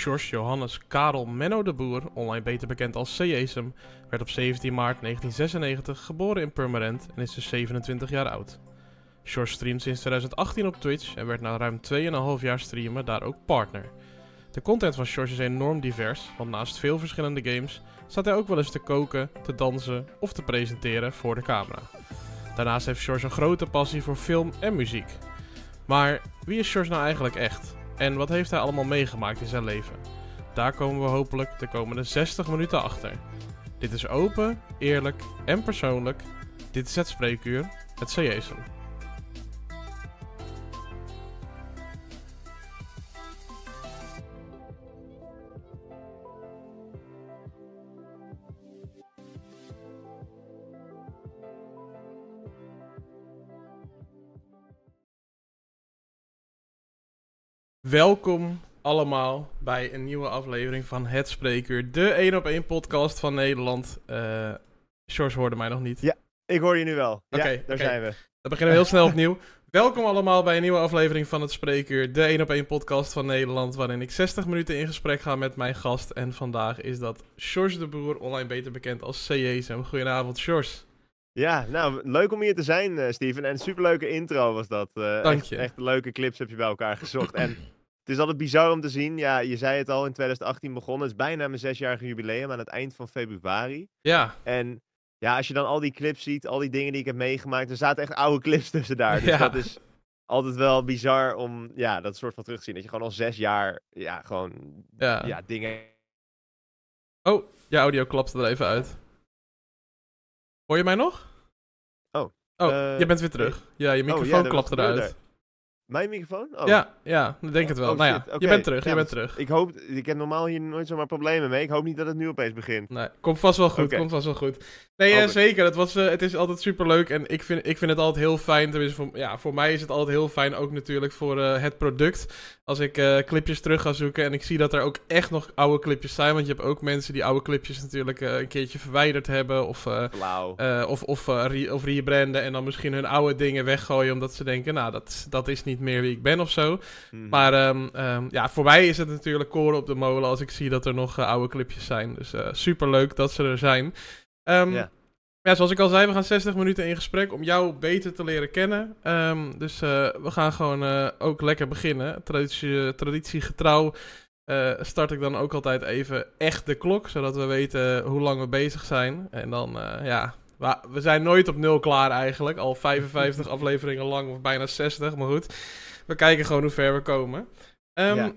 George Johannes Karel Menno de Boer, online beter bekend als C.Jesem, werd op 17 maart 1996 geboren in Purmerend en is dus 27 jaar oud. George streamt sinds 2018 op Twitch en werd na ruim 2,5 jaar streamen daar ook partner. De content van George is enorm divers, want naast veel verschillende games staat hij ook wel eens te koken, te dansen of te presenteren voor de camera. Daarnaast heeft George een grote passie voor film en muziek. Maar wie is George nou eigenlijk echt? En wat heeft hij allemaal meegemaakt in zijn leven? Daar komen we hopelijk de komende 60 minuten achter. Dit is open, eerlijk en persoonlijk. Dit is het spreekuur, het CJ'sel. Welkom allemaal bij een nieuwe aflevering van Het Spreekuur, de 1 op 1 podcast van Nederland. Uh, George hoorde mij nog niet. Ja, ik hoor je nu wel. Oké, ja, daar zijn we. Dan beginnen we heel snel opnieuw. Welkom allemaal bij een nieuwe aflevering van Het Spreekuur, de 1 op 1 podcast van Nederland, waarin ik 60 minuten in gesprek ga met mijn gast. En vandaag is dat George de Boer, online beter bekend als CJSM. Goedenavond, George. Ja, nou, leuk om hier te zijn, uh, Steven. En superleuke intro was dat. Uh, Dank je. Echt, echt, leuke clips heb je bij elkaar gezocht. en is altijd bizar om te zien. Ja, je zei het al, in 2018 begonnen. Het is bijna mijn zesjarige jubileum aan het eind van februari. Ja. En ja, als je dan al die clips ziet, al die dingen die ik heb meegemaakt, er zaten echt oude clips tussen daar. Dus ja. dat is altijd wel bizar om ja, dat soort van terug te zien. Dat je gewoon al zes jaar, ja, gewoon ja. ja dingen... Oh, je audio klapte er even uit. Hoor je mij nog? Oh. Oh, uh, je bent weer terug. Ja, je microfoon oh, ja, klapt eruit. Mijn microfoon? Oh. Ja, ja, ik denk het wel. Oh, nou ja, je bent terug, je bent terug. Ik hoop, ik heb normaal hier nooit zomaar problemen mee. Ik hoop niet dat het nu opeens begint. Nee, komt vast wel goed, komt vast wel goed. Nee, zeker. Het, was, uh, het is altijd super leuk en ik vind, ik vind het altijd heel fijn. Tenminste, voor, ja, voor mij is het altijd heel fijn, ook natuurlijk voor uh, het product. Als ik clipjes terug ga zoeken en ik zie dat er ook echt nog oude clipjes zijn. Want je hebt ook mensen die oude clipjes natuurlijk een keertje verwijderd hebben. Of, of, of, re of rebranden en dan misschien hun oude dingen weggooien. Omdat ze denken, nou, dat, dat is niet meer wie ik ben of zo. Mm. Maar um, ja, voor mij is het natuurlijk koren op de molen als ik zie dat er nog oude clipjes zijn. Dus super leuk dat ze er zijn. Um, ja. Ja. zoals ik al zei, we gaan 60 minuten in gesprek om jou beter te leren kennen. Um, dus uh, we gaan gewoon ook lekker beginnen. Traditie, traditiegetrouw start ik dan ook altijd even echt de klok, zodat we weten hoe lang we bezig zijn. En dan, ja, we zijn nooit op nul klaar eigenlijk. Al 55 afleveringen lang, of bijna 60, maar goed. We kijken gewoon hoe ver we komen. Um,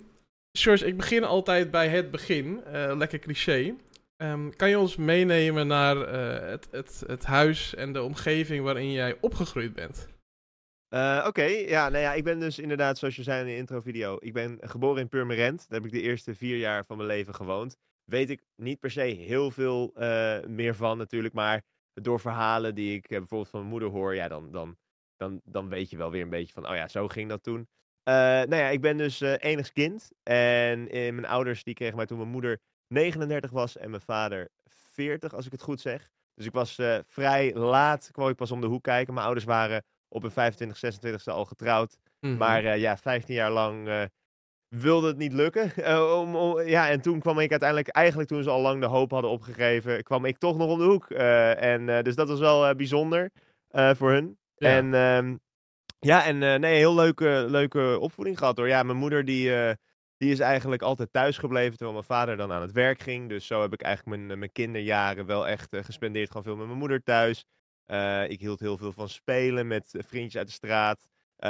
George, ik begin altijd bij het begin. Uh, lekker cliché. Um, kan je ons meenemen naar uh, het, het, het huis en de omgeving waarin jij opgegroeid bent? Uh, Oké, ja, nou ja, ik ben dus inderdaad, zoals je zei in de intro-video, ik ben geboren in Purmerend. Daar heb ik de eerste vier jaar van mijn leven gewoond. Weet ik niet per se heel veel meer van natuurlijk, maar door verhalen die ik bijvoorbeeld van mijn moeder hoor, ja, dan, dan dan, dan weet je wel weer een beetje van, oh ja, zo ging dat toen. Nou ja, ik ben dus uh, enigs kind. En mijn ouders die kregen mij toen mijn moeder 39 was en mijn vader 40, als ik het goed zeg. Dus ik was vrij laat, kwam ik pas om de hoek kijken. Mijn ouders waren op hun 25, 26e al getrouwd. Mm-hmm. Maar ja, 15 jaar lang wilde het niet lukken. om, om, ja, en toen kwam ik uiteindelijk, eigenlijk toen ze al lang de hoop hadden opgegeven, kwam ik toch nog om de hoek. en dus dat was wel bijzonder voor hun. En um, ja, en uh, nee, heel leuke, leuke opvoeding gehad hoor. Ja, mijn moeder die, die is eigenlijk altijd thuis gebleven terwijl mijn vader dan aan het werk ging. Dus zo heb ik eigenlijk mijn, mijn kinderjaren wel echt uh, gespendeerd. Gewoon veel met mijn moeder thuis. ik hield heel veel van spelen met vriendjes uit de straat.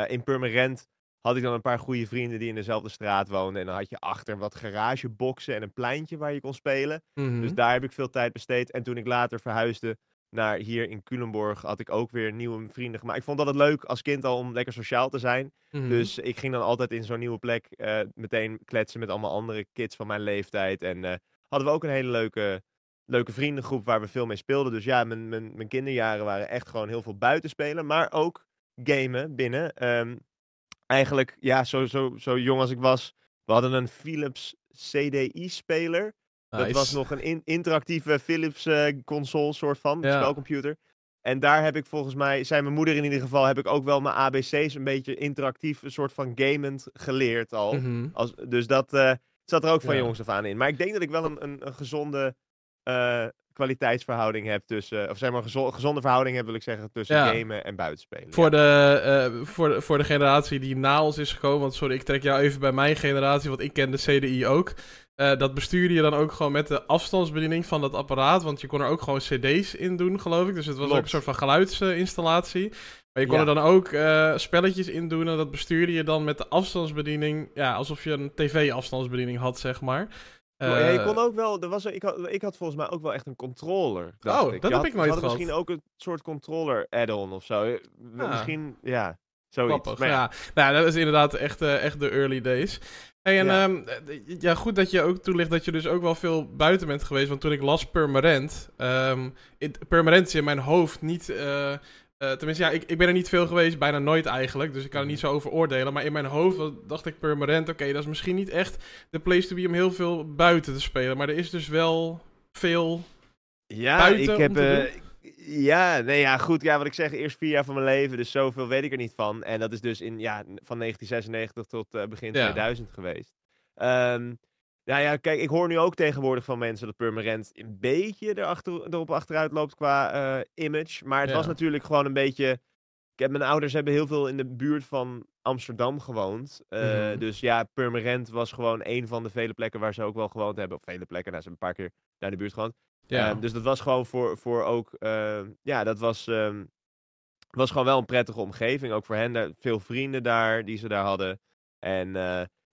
in Purmerend had ik dan een paar goede vrienden die in dezelfde straat woonden. En dan had je achter wat garageboxen en een pleintje waar je kon spelen. Mm -hmm. Dus mhm. daar heb ik veel tijd besteed. En toen ik later verhuisde naar hier in Culemborg had ik ook weer nieuwe vrienden gemaakt. Ik vond dat het leuk als kind al om lekker sociaal te zijn. Mhm. Dus ik ging dan altijd in zo'n nieuwe plek uh, meteen kletsen met allemaal andere kids van mijn leeftijd. En uh, hadden we ook een hele leuke, leuke vriendengroep waar we veel mee speelden. Dus ja, mijn, mijn, mijn kinderjaren waren echt gewoon heel veel buitenspelen, maar ook gamen binnen. Um, eigenlijk, ja, zo, zo, zo jong als ik was, we hadden een Philips CDI-speler. Dat was nog een interactieve Philips uh, console soort van, ja. spelcomputer. En daar heb ik volgens mij, zei mijn moeder in ieder geval, heb ik ook wel mijn ABC's een beetje interactief, een soort van gamend geleerd al. Mhm. Als, dus dat, uh, zat er ook van jongens af aan in. Maar ik denk dat ik wel een, een, een gezonde uh, kwaliteitsverhouding heb tussen, of zeg maar een gezonde verhouding heb, wil ik zeggen, tussen gamen en buitenspelen. Voor, de, uh, voor, de, voor de generatie die na ons is gekomen, want sorry, ik trek jou even bij mijn generatie, want ik ken de CDI ook. Uh, dat bestuurde je dan ook gewoon met de afstandsbediening van dat apparaat, want je kon er ook gewoon CD's in doen, geloof ik. Dus het was ook een soort van geluidsinstallatie. Maar je kon er dan ook spelletjes in doen en dat bestuurde je dan met de afstandsbediening, ja, alsof je een tv-afstandsbediening had, zeg maar ja, je kon eh, ook wel, er was, ik, had, ik had volgens mij ook wel echt een controller. Oh, dat heb ik nooit gehad. misschien ook een soort controller add-on of zo. Eh, misschien, ja, zoiets. Maar ja. Nou, dat is inderdaad echt, echt de early days. Hey, en ja. Um, ja, goed dat je ook toelicht dat je dus ook wel veel buiten bent geweest. Want toen ik las Permanent, um, Permanent is in mijn hoofd niet... Uh, uh, tenminste, ja, ik, ik ben er niet veel geweest, bijna nooit eigenlijk. Dus ik kan er niet zo over oordelen. Maar in mijn hoofd dacht ik permanent: oké, dat is misschien niet echt de place to be om heel veel buiten te spelen. Maar er is dus wel veel. Ja, ik heb. Uh, ja, nee, ja, goed. Ja, wat ik zeg, eerst vier jaar van mijn leven. Dus zoveel weet ik er niet van. En dat is dus in, ja, van 1996 tot uh, begin 2000 geweest. Um, nou ja, kijk, ik hoor nu ook tegenwoordig van mensen dat Purmerend een beetje erachter, erop achteruit loopt qua uh, image. Maar het was natuurlijk gewoon een beetje. Ik heb, mijn ouders hebben heel veel in de buurt van Amsterdam gewoond. Uh, mm-hmm. Dus ja, Purmerend was gewoon een van de vele plekken waar ze ook wel gewoond hebben. Of vele plekken, nou, ze hebben een paar keer daar in de buurt gewoond. Ja. Uh, dus dat was gewoon voor, voor ook. ja, dat was, um, was gewoon wel een prettige omgeving. Ook voor hen. Veel vrienden daar die ze daar hadden. En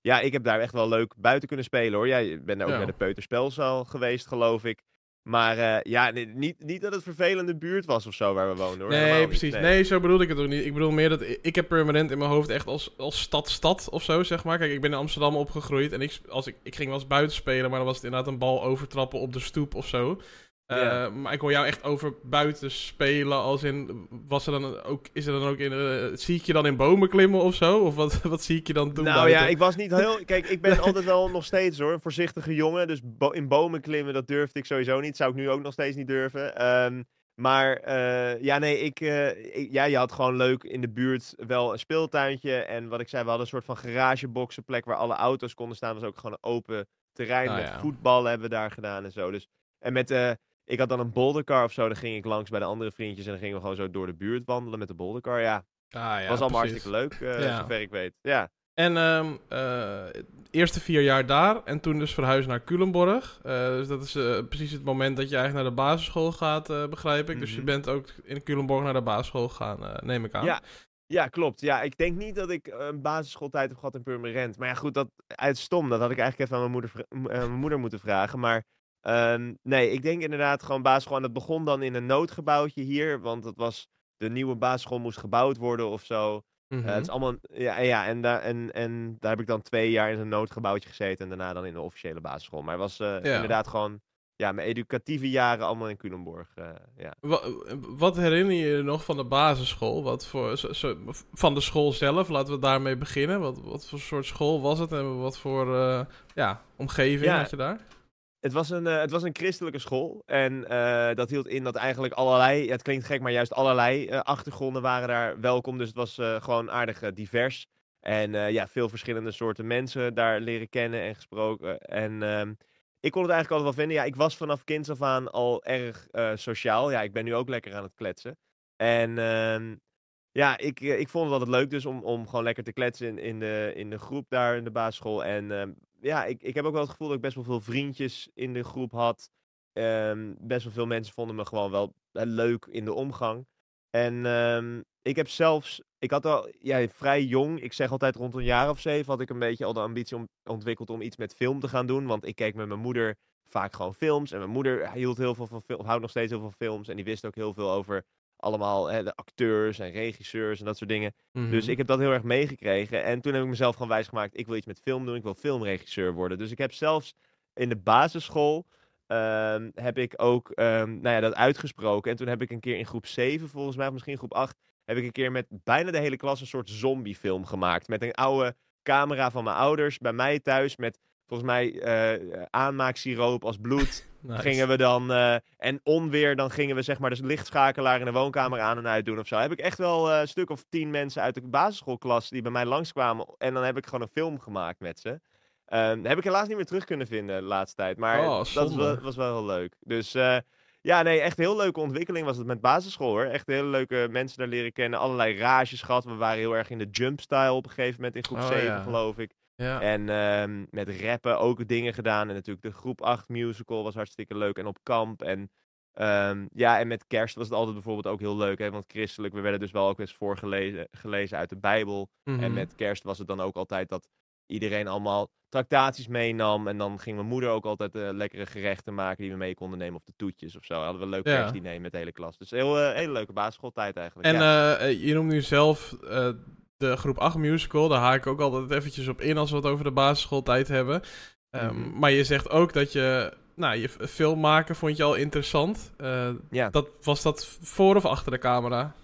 ja, ik heb daar echt wel leuk buiten kunnen spelen hoor. Jij ja, bent daar ook naar de Peuterspelzaal geweest, geloof ik. Maar uh, ja, niet, niet dat het vervelende buurt was of zo waar we woonden hoor. Nee, precies. Nee. zo bedoelde ik het ook niet. Ik bedoel meer dat ik heb permanent in mijn hoofd echt als, als stad-stad of zo, zeg maar. Kijk, ik ben in Amsterdam opgegroeid en ik, als ik, ik ging wel eens buiten spelen, maar dan was het inderdaad een bal overtrappen op de stoep of zo. Uh, Maar ik hoor jou echt over buiten spelen. Als in, was er dan ook, is er dan ook in, uh, zie ik je dan in bomen klimmen of zo? Of wat, wat zie ik je dan doen? Nou ja, ik was niet heel. Kijk, ik ben altijd wel nog steeds hoor, een voorzichtige jongen. Dus in bomen klimmen, dat durfde ik sowieso niet. Zou ik nu ook nog steeds niet durven. Um, maar uh, ja, nee, ik, ik, ja, je had gewoon leuk in de buurt wel een speeltuintje. En wat ik zei, we hadden een soort van garageboxen, plek waar alle auto's konden staan. was ook gewoon een open terrein nou, met ja. voetbal hebben we daar gedaan en zo. Dus, en met de ik had dan een bouldercar of zo. Dan ging ik langs bij de andere vriendjes. En dan gingen we gewoon zo door de buurt wandelen met de bouldercar. Ja, ah, ja was allemaal hartstikke leuk, uh, zover ik weet. Ja. En um, uh, eerste vier jaar daar. En toen dus verhuisd naar Culemborg. Uh, dus dat is precies het moment dat je eigenlijk naar de basisschool gaat, begrijp ik. Dus je mhm. bent ook in Culemborg naar de basisschool gegaan, neem ik aan. Ja. Ja, klopt. Ja, ik denk niet dat ik een basisschooltijd heb gehad in Purmerend. Maar ja, goed, dat uit stom. Dat had ik eigenlijk even aan mijn moeder, mijn moeder moeten vragen. Maar Um, nee, ik denk inderdaad gewoon basisschool. En dat begon dan in een noodgebouwtje hier. Want dat was, de nieuwe basisschool moest gebouwd worden of zo. Mm het is allemaal, ja, ja en, daar, en, en daar heb ik dan twee jaar in een noodgebouwtje gezeten. En daarna dan in de officiële basisschool. Maar het was uh, inderdaad gewoon ja, mijn educatieve jaren allemaal in Culemborg. Uh, ja. wat, wat, herinner je je nog van de basisschool? Wat voor, zo, van de school zelf, laten we daarmee beginnen. Wat, wat voor soort school was het en wat voor ja, omgeving had je daar? Het was, een, uh, het was een christelijke school. En uh, dat hield in dat eigenlijk allerlei, ja, het klinkt gek, maar juist allerlei uh, achtergronden waren daar welkom. Dus het was gewoon aardig divers. En ja, veel verschillende soorten mensen daar leren kennen en gesproken. En ehm, ik kon het eigenlijk altijd wel vinden. Ja, ik was vanaf kinds af aan al erg sociaal. Ja, ik ben nu ook lekker aan het kletsen. En ehm, ja, ik, ik vond het altijd leuk dus om, om gewoon lekker te kletsen in, in, de, in de groep daar in de basisschool. En ehm, ja, ik, ik heb ook wel het gevoel dat ik best wel veel vriendjes in de groep had. Um, best wel veel mensen vonden me gewoon wel uh, leuk in de omgang. En um, ik heb zelfs, ik had al ja, vrij jong, ik zeg altijd rond een jaar of zeven, had ik een beetje al de ambitie om, ontwikkeld om iets met film te gaan doen. Want ik keek met mijn moeder vaak gewoon films. En mijn moeder hield heel veel van film, houdt nog steeds heel veel films. En die wist ook heel veel over allemaal hè, de acteurs en regisseurs en dat soort dingen. Dus mhm. ik heb dat heel erg meegekregen. En toen heb ik mezelf gewoon wijsgemaakt, ik wil iets met film doen, ik wil filmregisseur worden. Dus ik heb zelfs in de basisschool, um, heb ik ook um, nou ja, dat uitgesproken. En toen heb ik een keer in groep 7, volgens mij, of misschien groep 8, heb ik een keer met bijna de hele klas een soort zombiefilm gemaakt. Met een oude camera van mijn ouders bij mij thuis met volgens mij uh, aanmaaksiroop als bloed. Gingen we dan, uh, en onweer, dan gingen we zeg maar de lichtschakelaar in de woonkamer aan en uit doen of zo. Heb ik echt wel uh, een stuk of tien mensen uit de basisschoolklas die bij mij langskwamen. En dan heb ik gewoon een film gemaakt met ze. Um, heb ik helaas niet meer terug kunnen vinden de laatste tijd. Maar oh, dat was wel, was wel heel leuk. Dus ja, nee, echt een heel leuke ontwikkeling was het met basisschool hoor. Echt hele leuke mensen daar leren kennen. Allerlei rages gehad. We waren heel erg in de jump-style op een gegeven moment in groep oh, 7 geloof ik. Ja. En um, met rappen ook dingen gedaan. En natuurlijk de groep 8 musical was hartstikke leuk. En op kamp. En um, ja, en met kerst was het altijd bijvoorbeeld ook heel leuk. Hè? Want christelijk, we werden dus wel ook eens voorgelezen gelezen uit de Bijbel. En mhm. met kerst was het dan ook altijd dat iedereen allemaal tractaties meenam. En dan ging mijn moeder ook altijd uh, lekkere gerechten maken die we mee konden nemen. Of de toetjes of zo. Hadden we een leuk ja. kerstdiner met de hele klas. Dus heel, uh, hele leuke basisschooltijd eigenlijk. En ja. uh, je noemt nu zelf de groep 8 musical. Daar haak ik ook altijd eventjes op in als we het over de basisschooltijd hebben. Um, Maar je zegt ook dat je... Nou, je film maken vond je al interessant. ja. dat, was dat voor of achter de camera?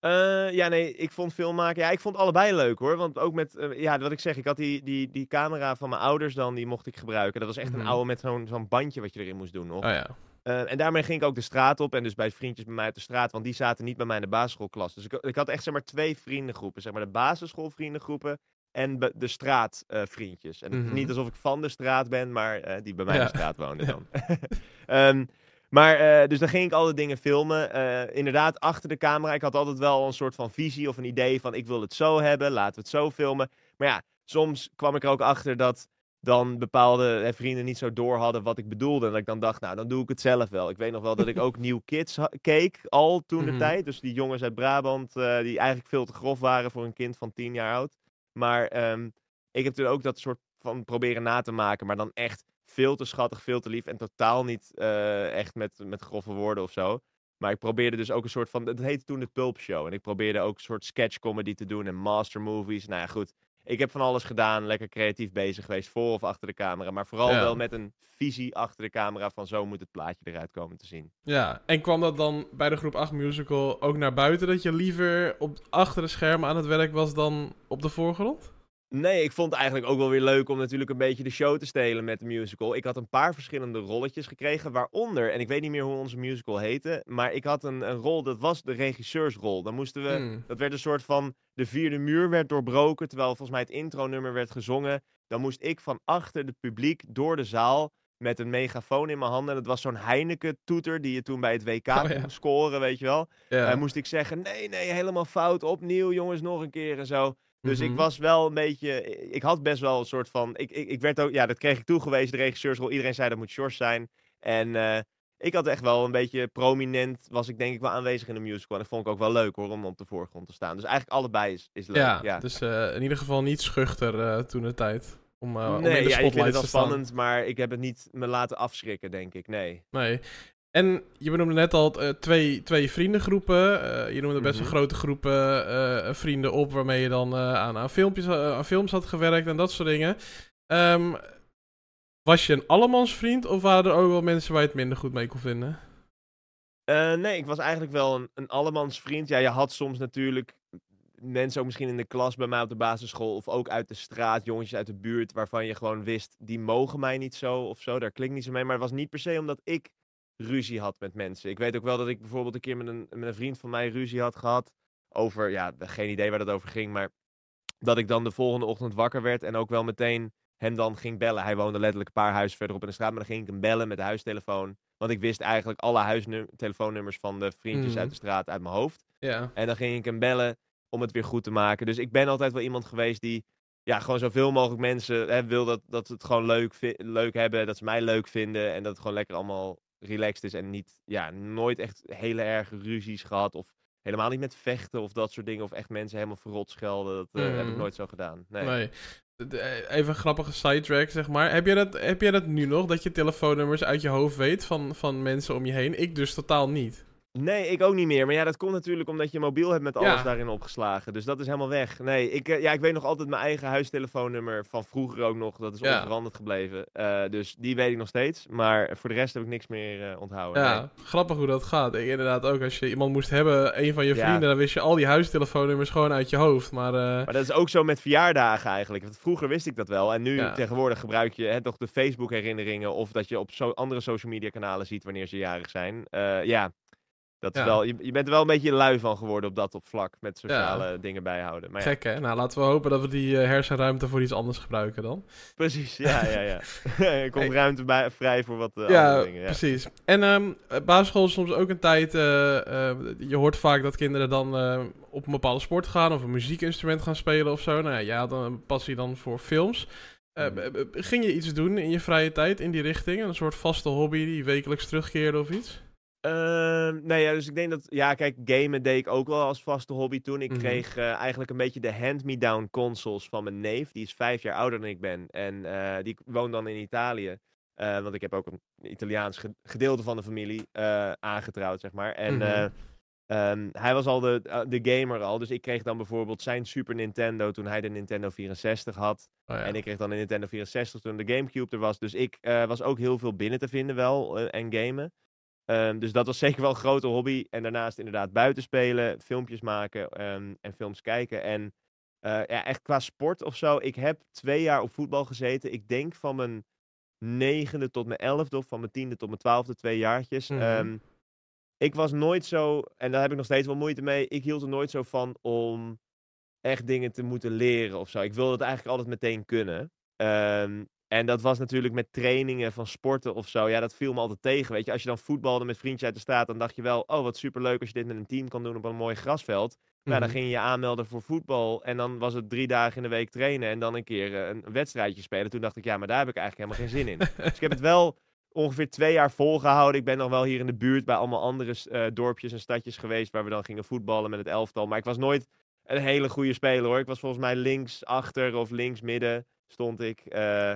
Uh, ja, nee, ik vond film maken. Ja, ik vond allebei leuk hoor. Want ook met, uh, ja, wat ik zeg, ik had die, die, die camera van mijn ouders dan, die mocht ik gebruiken. Dat was echt een mhm. oude met zo'n zo'n bandje wat je erin moest doen nog. Oh ja. Uh, en daarmee ging ik ook de straat op en dus bij vriendjes bij mij uit de straat, want die zaten niet bij mij in de basisschoolklas. Dus ik, ik had echt zeg maar twee vriendengroepen. Zeg maar de basisschoolvriendengroepen en de straatvriendjes. en mm niet alsof ik van de straat ben, maar die bij mij in de straat woonden dan. um, Maar, uh, dus dan ging ik alle dingen filmen. Uh, inderdaad, achter de camera. Ik had altijd wel een soort van visie of een idee van ik wil het zo hebben, laten we het zo filmen. Maar ja, soms kwam ik er ook achter dat dan bepaalde hè, vrienden niet zo door hadden wat ik bedoelde. En dat ik dan dacht, nou, dan doe ik het zelf wel. Ik weet nog wel dat ik ook New Kids keek, al toen de mhm. tijd. Dus die jongens uit Brabant, uh, die eigenlijk veel te grof waren voor een kind van tien jaar oud. Maar um, ik heb toen ook dat soort van proberen na te maken, maar dan echt veel te schattig, veel te lief en totaal niet uh, echt met, met grove woorden of zo. Maar ik probeerde dus ook een soort van. Het heette toen de Pulp Show. En ik probeerde ook een soort sketch comedy te doen en master movies. Nou ja, goed. Ik heb van alles gedaan, lekker creatief bezig geweest, voor of achter de camera. Maar vooral wel met een visie achter de camera van zo moet het plaatje eruit komen te zien. Ja, en kwam dat dan bij de groep 8 musical ook naar buiten? Dat je liever op, achter de schermen aan het werk was dan op de voorgrond? Nee, ik vond het eigenlijk ook wel weer leuk om natuurlijk een beetje de show te stelen met de musical. Ik had een paar verschillende rolletjes gekregen, waaronder, en ik weet niet meer hoe onze musical heette, maar ik had een, een rol, dat was de regisseursrol. Dan moesten we, hmm. dat werd een soort van, de vierde muur werd doorbroken, terwijl volgens mij het intronummer werd gezongen. Dan moest ik van achter het publiek door de zaal met een megafoon in mijn handen. En dat was zo'n Heineken-toeter die je toen bij het WK oh, kon scoren, weet je wel. Ja. moest ik zeggen, nee, nee, helemaal fout, opnieuw jongens, nog een keer en zo. Dus ik mhm. was wel een beetje. Ik had best wel een soort van. Ik, ik, ik werd ook. Ja, dat kreeg ik toegewezen, de regisseursrol. Iedereen zei dat moet George zijn. En uh, ik had echt wel een beetje prominent. Was ik denk ik wel aanwezig in de musical. En dat vond ik ook wel leuk hoor, om op de voorgrond te staan. Dus eigenlijk allebei is, is leuk. Ja, ja. dus uh, in ieder geval niet schuchter uh, toen de tijd. Om, nee, om in de ja, ik vind het wel spannend, maar ik heb het niet me laten afschrikken, denk ik. Nee. Nee. En je benoemde net al uh, twee, twee vriendengroepen. Uh, je noemde best mm een grote groepen uh, vrienden op waarmee je dan aan, aan, filmpjes, aan films had gewerkt en dat soort dingen. Um, was je een allemansvriend of waren er ook wel mensen waar je het minder goed mee kon vinden? nee, ik was eigenlijk wel een, een allemansvriend. Ja, je had soms natuurlijk mensen ook misschien in de klas bij mij op de basisschool of ook uit de straat, jongetjes uit de buurt waarvan je gewoon wist, die mogen mij niet zo of zo. Daar klinkt niet zo mee, maar het was niet per se omdat ik ruzie had met mensen. Ik weet ook wel dat ik bijvoorbeeld een keer met een, met een vriend van mij ruzie had gehad. Over, ja, geen idee waar dat over ging. Maar dat ik dan de volgende ochtend wakker werd en ook wel meteen hem dan ging bellen. Hij woonde letterlijk een paar huizen verderop in de straat. Maar dan ging ik hem bellen met de huistelefoon. Want ik wist eigenlijk alle huistelefoonnummers van de vriendjes uit mhm. de straat uit mijn hoofd. Ja. En dan ging ik hem bellen om het weer goed te maken. Dus ik ben altijd wel iemand geweest die ja, gewoon zoveel mogelijk mensen hè, wil dat, dat het gewoon leuk, leuk hebben. Dat ze mij leuk vinden. En dat het gewoon lekker allemaal relaxed is en niet, ja, nooit echt hele erge ruzies gehad. Of helemaal niet met vechten of dat soort dingen. Of echt mensen helemaal verrot schelden. Dat uh, heb ik mhm. nooit zo gedaan. Nee. nee. Eh, even een grappige sidetrack, zeg maar. Heb jij, dat, heb jij dat nu nog, dat je telefoonnummers uit je hoofd weet van, van mensen om je heen? Ik dus totaal niet. Nee, ik ook niet meer. Maar ja, dat komt natuurlijk omdat je mobiel hebt met alles daarin opgeslagen. Dus dat is helemaal weg. Nee, ik, eh, ja, ik weet nog altijd mijn eigen huistelefoonnummer van vroeger ook nog. Dat is ja. onveranderd gebleven. Uh, dus die weet ik nog steeds. Maar voor de rest heb ik niks meer uh, onthouden. Ja, grappig hoe dat gaat. Ik, inderdaad ook, als je iemand moest hebben, een van je vrienden, dan wist je al die huistelefoonnummers gewoon uit je hoofd. Maar, maar dat is ook zo met verjaardagen eigenlijk. Want vroeger wist ik dat wel. En nu tegenwoordig gebruik je hè, toch de Facebook herinneringen. Of dat je op zo andere social media kanalen ziet wanneer ze jarig zijn. ja, Dat is wel, je, je bent er wel een beetje lui van geworden op dat op vlak. Met sociale dingen bijhouden. Maar Gek hè? Nou, laten we hopen dat we die uh, hersenruimte voor iets anders gebruiken dan. Precies, ja, ja, ja. er komt ruimte bij, vrij voor wat uh, ja, dingen. Ja, precies. En um, basisschool is soms ook een tijd... Uh, je hoort vaak dat kinderen dan op een bepaalde sport gaan... of een muziekinstrument gaan spelen of zo. Nou ja, jij had een passie dan voor films... Mhm. ging je iets doen in je vrije tijd in die richting? Een soort vaste hobby die wekelijks terugkeerde of iets? Uh, nee, ja, dus ik denk dat, ja, kijk, gamen deed ik ook wel als vaste hobby toen. Ik mhm. kreeg uh, eigenlijk een beetje de hand-me-down consoles van mijn neef. Die is vijf jaar ouder dan ik ben. En uh, die woont dan in Italië. Uh, want ik heb ook een Italiaans gedeelte van de familie aangetrouwd, zeg maar. En mm um, hij was al de, de gamer al. Dus ik kreeg dan bijvoorbeeld zijn Super Nintendo toen hij de Nintendo 64 had. Oh, ja. En ik kreeg dan de Nintendo 64 toen de Gamecube er was. Dus ik was ook heel veel binnen te vinden wel en gamen. Um, dus dat was zeker wel een grote hobby. En daarnaast inderdaad buiten spelen, filmpjes maken um, en films kijken. En uh, ja, echt qua sport of zo. Ik heb twee jaar op voetbal gezeten. Ik denk van mijn negende tot mijn elfde of van mijn tiende tot mijn twaalfde twee jaartjes. Mm um, ik was nooit zo, en daar heb ik nog steeds wel moeite mee. Ik hield er nooit zo van om echt dingen te moeten leren of zo. Ik wilde het eigenlijk altijd meteen kunnen. Um, en dat was natuurlijk met trainingen van sporten of zo. Ja, dat viel me altijd tegen. Weet je, als je dan voetbalde met vriendjes uit de straat, dan dacht je wel, oh wat superleuk als je dit met een team kan doen op een mooi grasveld. Nou, dan mhm. ging je je aanmelden voor voetbal. En dan was het drie dagen in de week trainen en dan een keer eh, een wedstrijdje spelen. Toen dacht ik, ja, maar daar heb ik eigenlijk helemaal geen zin in. dus ik heb het wel ongeveer twee jaar volgehouden. Ik ben nog wel hier in de buurt bij allemaal andere uh, dorpjes en stadjes geweest waar we dan gingen voetballen met het elftal. Maar ik was nooit een hele goede speler hoor. Ik was volgens mij links achter of links midden stond ik. Uh,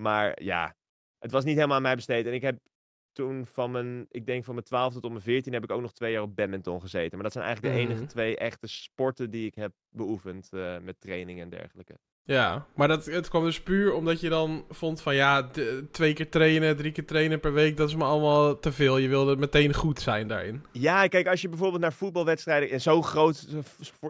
maar ja, het was niet helemaal aan mij besteed. En ik heb toen van mijn, ik denk van mijn 12 tot mijn 14 heb ik ook nog twee jaar op badminton gezeten. Maar dat zijn eigenlijk de enige mhm. twee echte sporten die ik heb beoefend uh, met training en dergelijke. Ja, maar dat, het kwam dus puur omdat je dan vond van ja, twee keer trainen, drie keer trainen per week, dat is me allemaal te veel. Je wilde meteen goed zijn daarin. Ja, kijk, als je bijvoorbeeld naar voetbalwedstrijden, en zo'n groot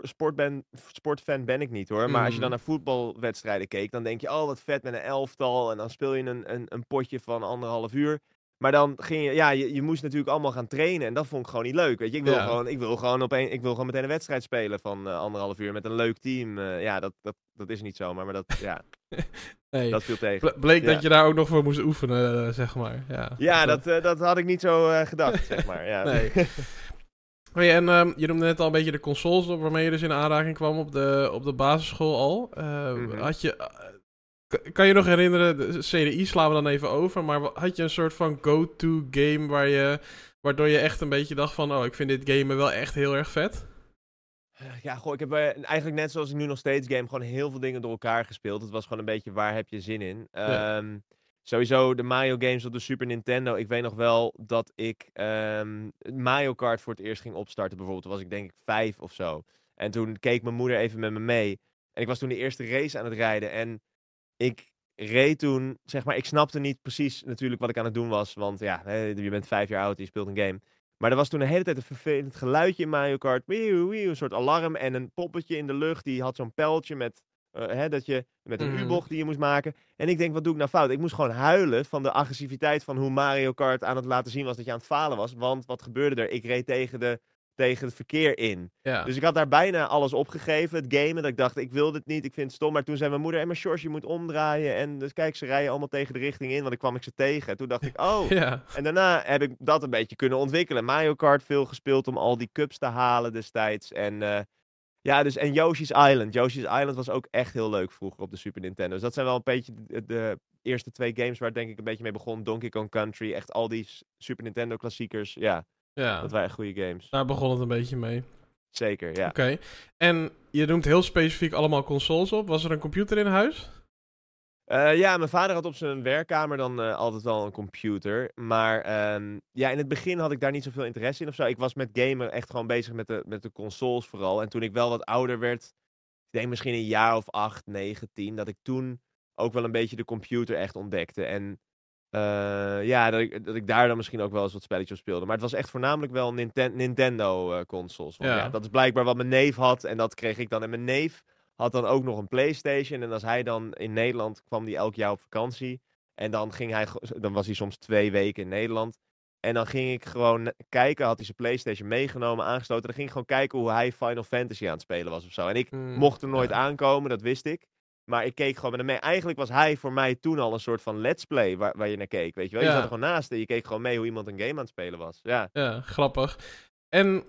sport ben, sportfan ben ik niet hoor, maar als je dan mm. naar voetbalwedstrijden keek, dan denk je, oh wat vet met een elftal en dan speel je een, een, een potje van anderhalf uur. Maar dan ging je, ja, je, je, moest natuurlijk allemaal gaan trainen. En dat vond ik gewoon niet leuk. Weet je, ik wil, gewoon, ik wil, gewoon, op een, ik wil gewoon meteen een wedstrijd spelen van uh, anderhalf uur met een leuk team. Uh, ja, dat, dat, dat is niet zomaar, maar dat, ja, nee. dat viel tegen. Bleek dat je daar ook nog voor moest oefenen, uh, zeg maar. Ja, ja dat, dat had ik niet zo gedacht, zeg maar. Ja. Nee. En um, je noemde net al een beetje de consoles waarmee je dus in aanraking kwam op de, op de basisschool al. Mm Had je kan je nog herinneren, de CDI slaan we dan even over, maar had je een soort van go-to game waar je, waardoor je echt een beetje dacht van, oh, ik vind dit game wel echt heel erg vet? Eh, ja, goh, ik heb eh, eigenlijk net zoals ik nu nog steeds game gewoon heel veel dingen door elkaar gespeeld. Het was gewoon een beetje waar heb je zin in. Ehm, sowieso de Mario games op de Super Nintendo. Ik weet nog wel dat ik um, Mario Kart voor het eerst ging opstarten bijvoorbeeld. Toen was ik denk ik vijf of zo. En toen keek mijn moeder even met me mee. En ik was toen de eerste race aan het rijden. En ik reed toen, zeg maar, ik snapte niet precies natuurlijk wat ik aan het doen was. Want ja, je bent vijf jaar oud, je speelt een game. Maar er was toen de hele tijd een vervelend geluidje in Mario Kart. een soort alarm en een poppetje in de lucht. Die had zo'n pijltje met, uh, hè, dat je, met een mm. U-bocht die je moest maken. En ik denk, wat doe ik nou fout? Ik moest gewoon huilen van de agressiviteit van hoe Mario Kart aan het laten zien was dat je aan het falen was. Want wat gebeurde er? Ik reed tegen de tegen het verkeer in. Ja. Dus ik had daar bijna alles opgegeven, het gamen. Dat ik dacht, ik wil dit niet, ik vind het stom. Maar toen zei mijn moeder, en maar George, je moet omdraaien. En dus kijk, ze rijden allemaal tegen de richting in, want ik kwam ik ze tegen. En toen dacht ik, oh. Ja. En daarna heb ik dat een beetje kunnen ontwikkelen. Mario Kart veel gespeeld om al die cups te halen destijds. En uh, ja, dus en Yoshi's Island. Yoshi's Island was ook echt heel leuk vroeger op de Super Nintendo. Dus dat zijn wel een beetje de, de eerste twee games waar denk ik een beetje mee begon. Donkey Kong Country, echt al die Super Nintendo klassiekers. Ja, ja. Dat waren goede games. Daar begon het een beetje mee. Zeker, ja. Oké. En je noemt heel specifiek allemaal consoles op. Was er een computer in huis? Uh, ja, mijn vader had op zijn werkkamer dan uh, altijd wel een computer. Maar um, ja, in het begin had ik daar niet zoveel interesse in of zo. Ik was met gamen echt gewoon bezig met de, met de consoles vooral. En toen ik wel wat ouder werd, ik denk misschien een jaar of acht, negen, tien, dat ik toen ook wel een beetje de computer echt ontdekte. En uh, ja, dat ik, dat ik daar dan misschien ook wel eens wat spelletjes op speelde. Maar het was echt voornamelijk wel Ninten Nintendo uh, consoles. Want, ja. ja. dat is blijkbaar wat mijn neef had. En dat kreeg ik dan. En mijn neef had dan ook nog een Playstation. En als hij dan in Nederland kwam, die elk jaar op vakantie. En dan ging hij, dan was hij soms twee weken in Nederland. En dan ging ik gewoon kijken, had hij zijn PlayStation meegenomen, aangesloten. Dan ging ik gewoon kijken hoe hij Final Fantasy aan het spelen was of zo. En ik Mm, mocht er nooit ja. aankomen, dat wist ik. Maar ik keek gewoon met hem mee. Eigenlijk was hij voor mij toen al een soort van let's play waar, waar je naar keek. Weet je wel? Je Ja. zat er gewoon naast en je keek gewoon mee hoe iemand een game aan het spelen was. Ja. Ja, grappig. En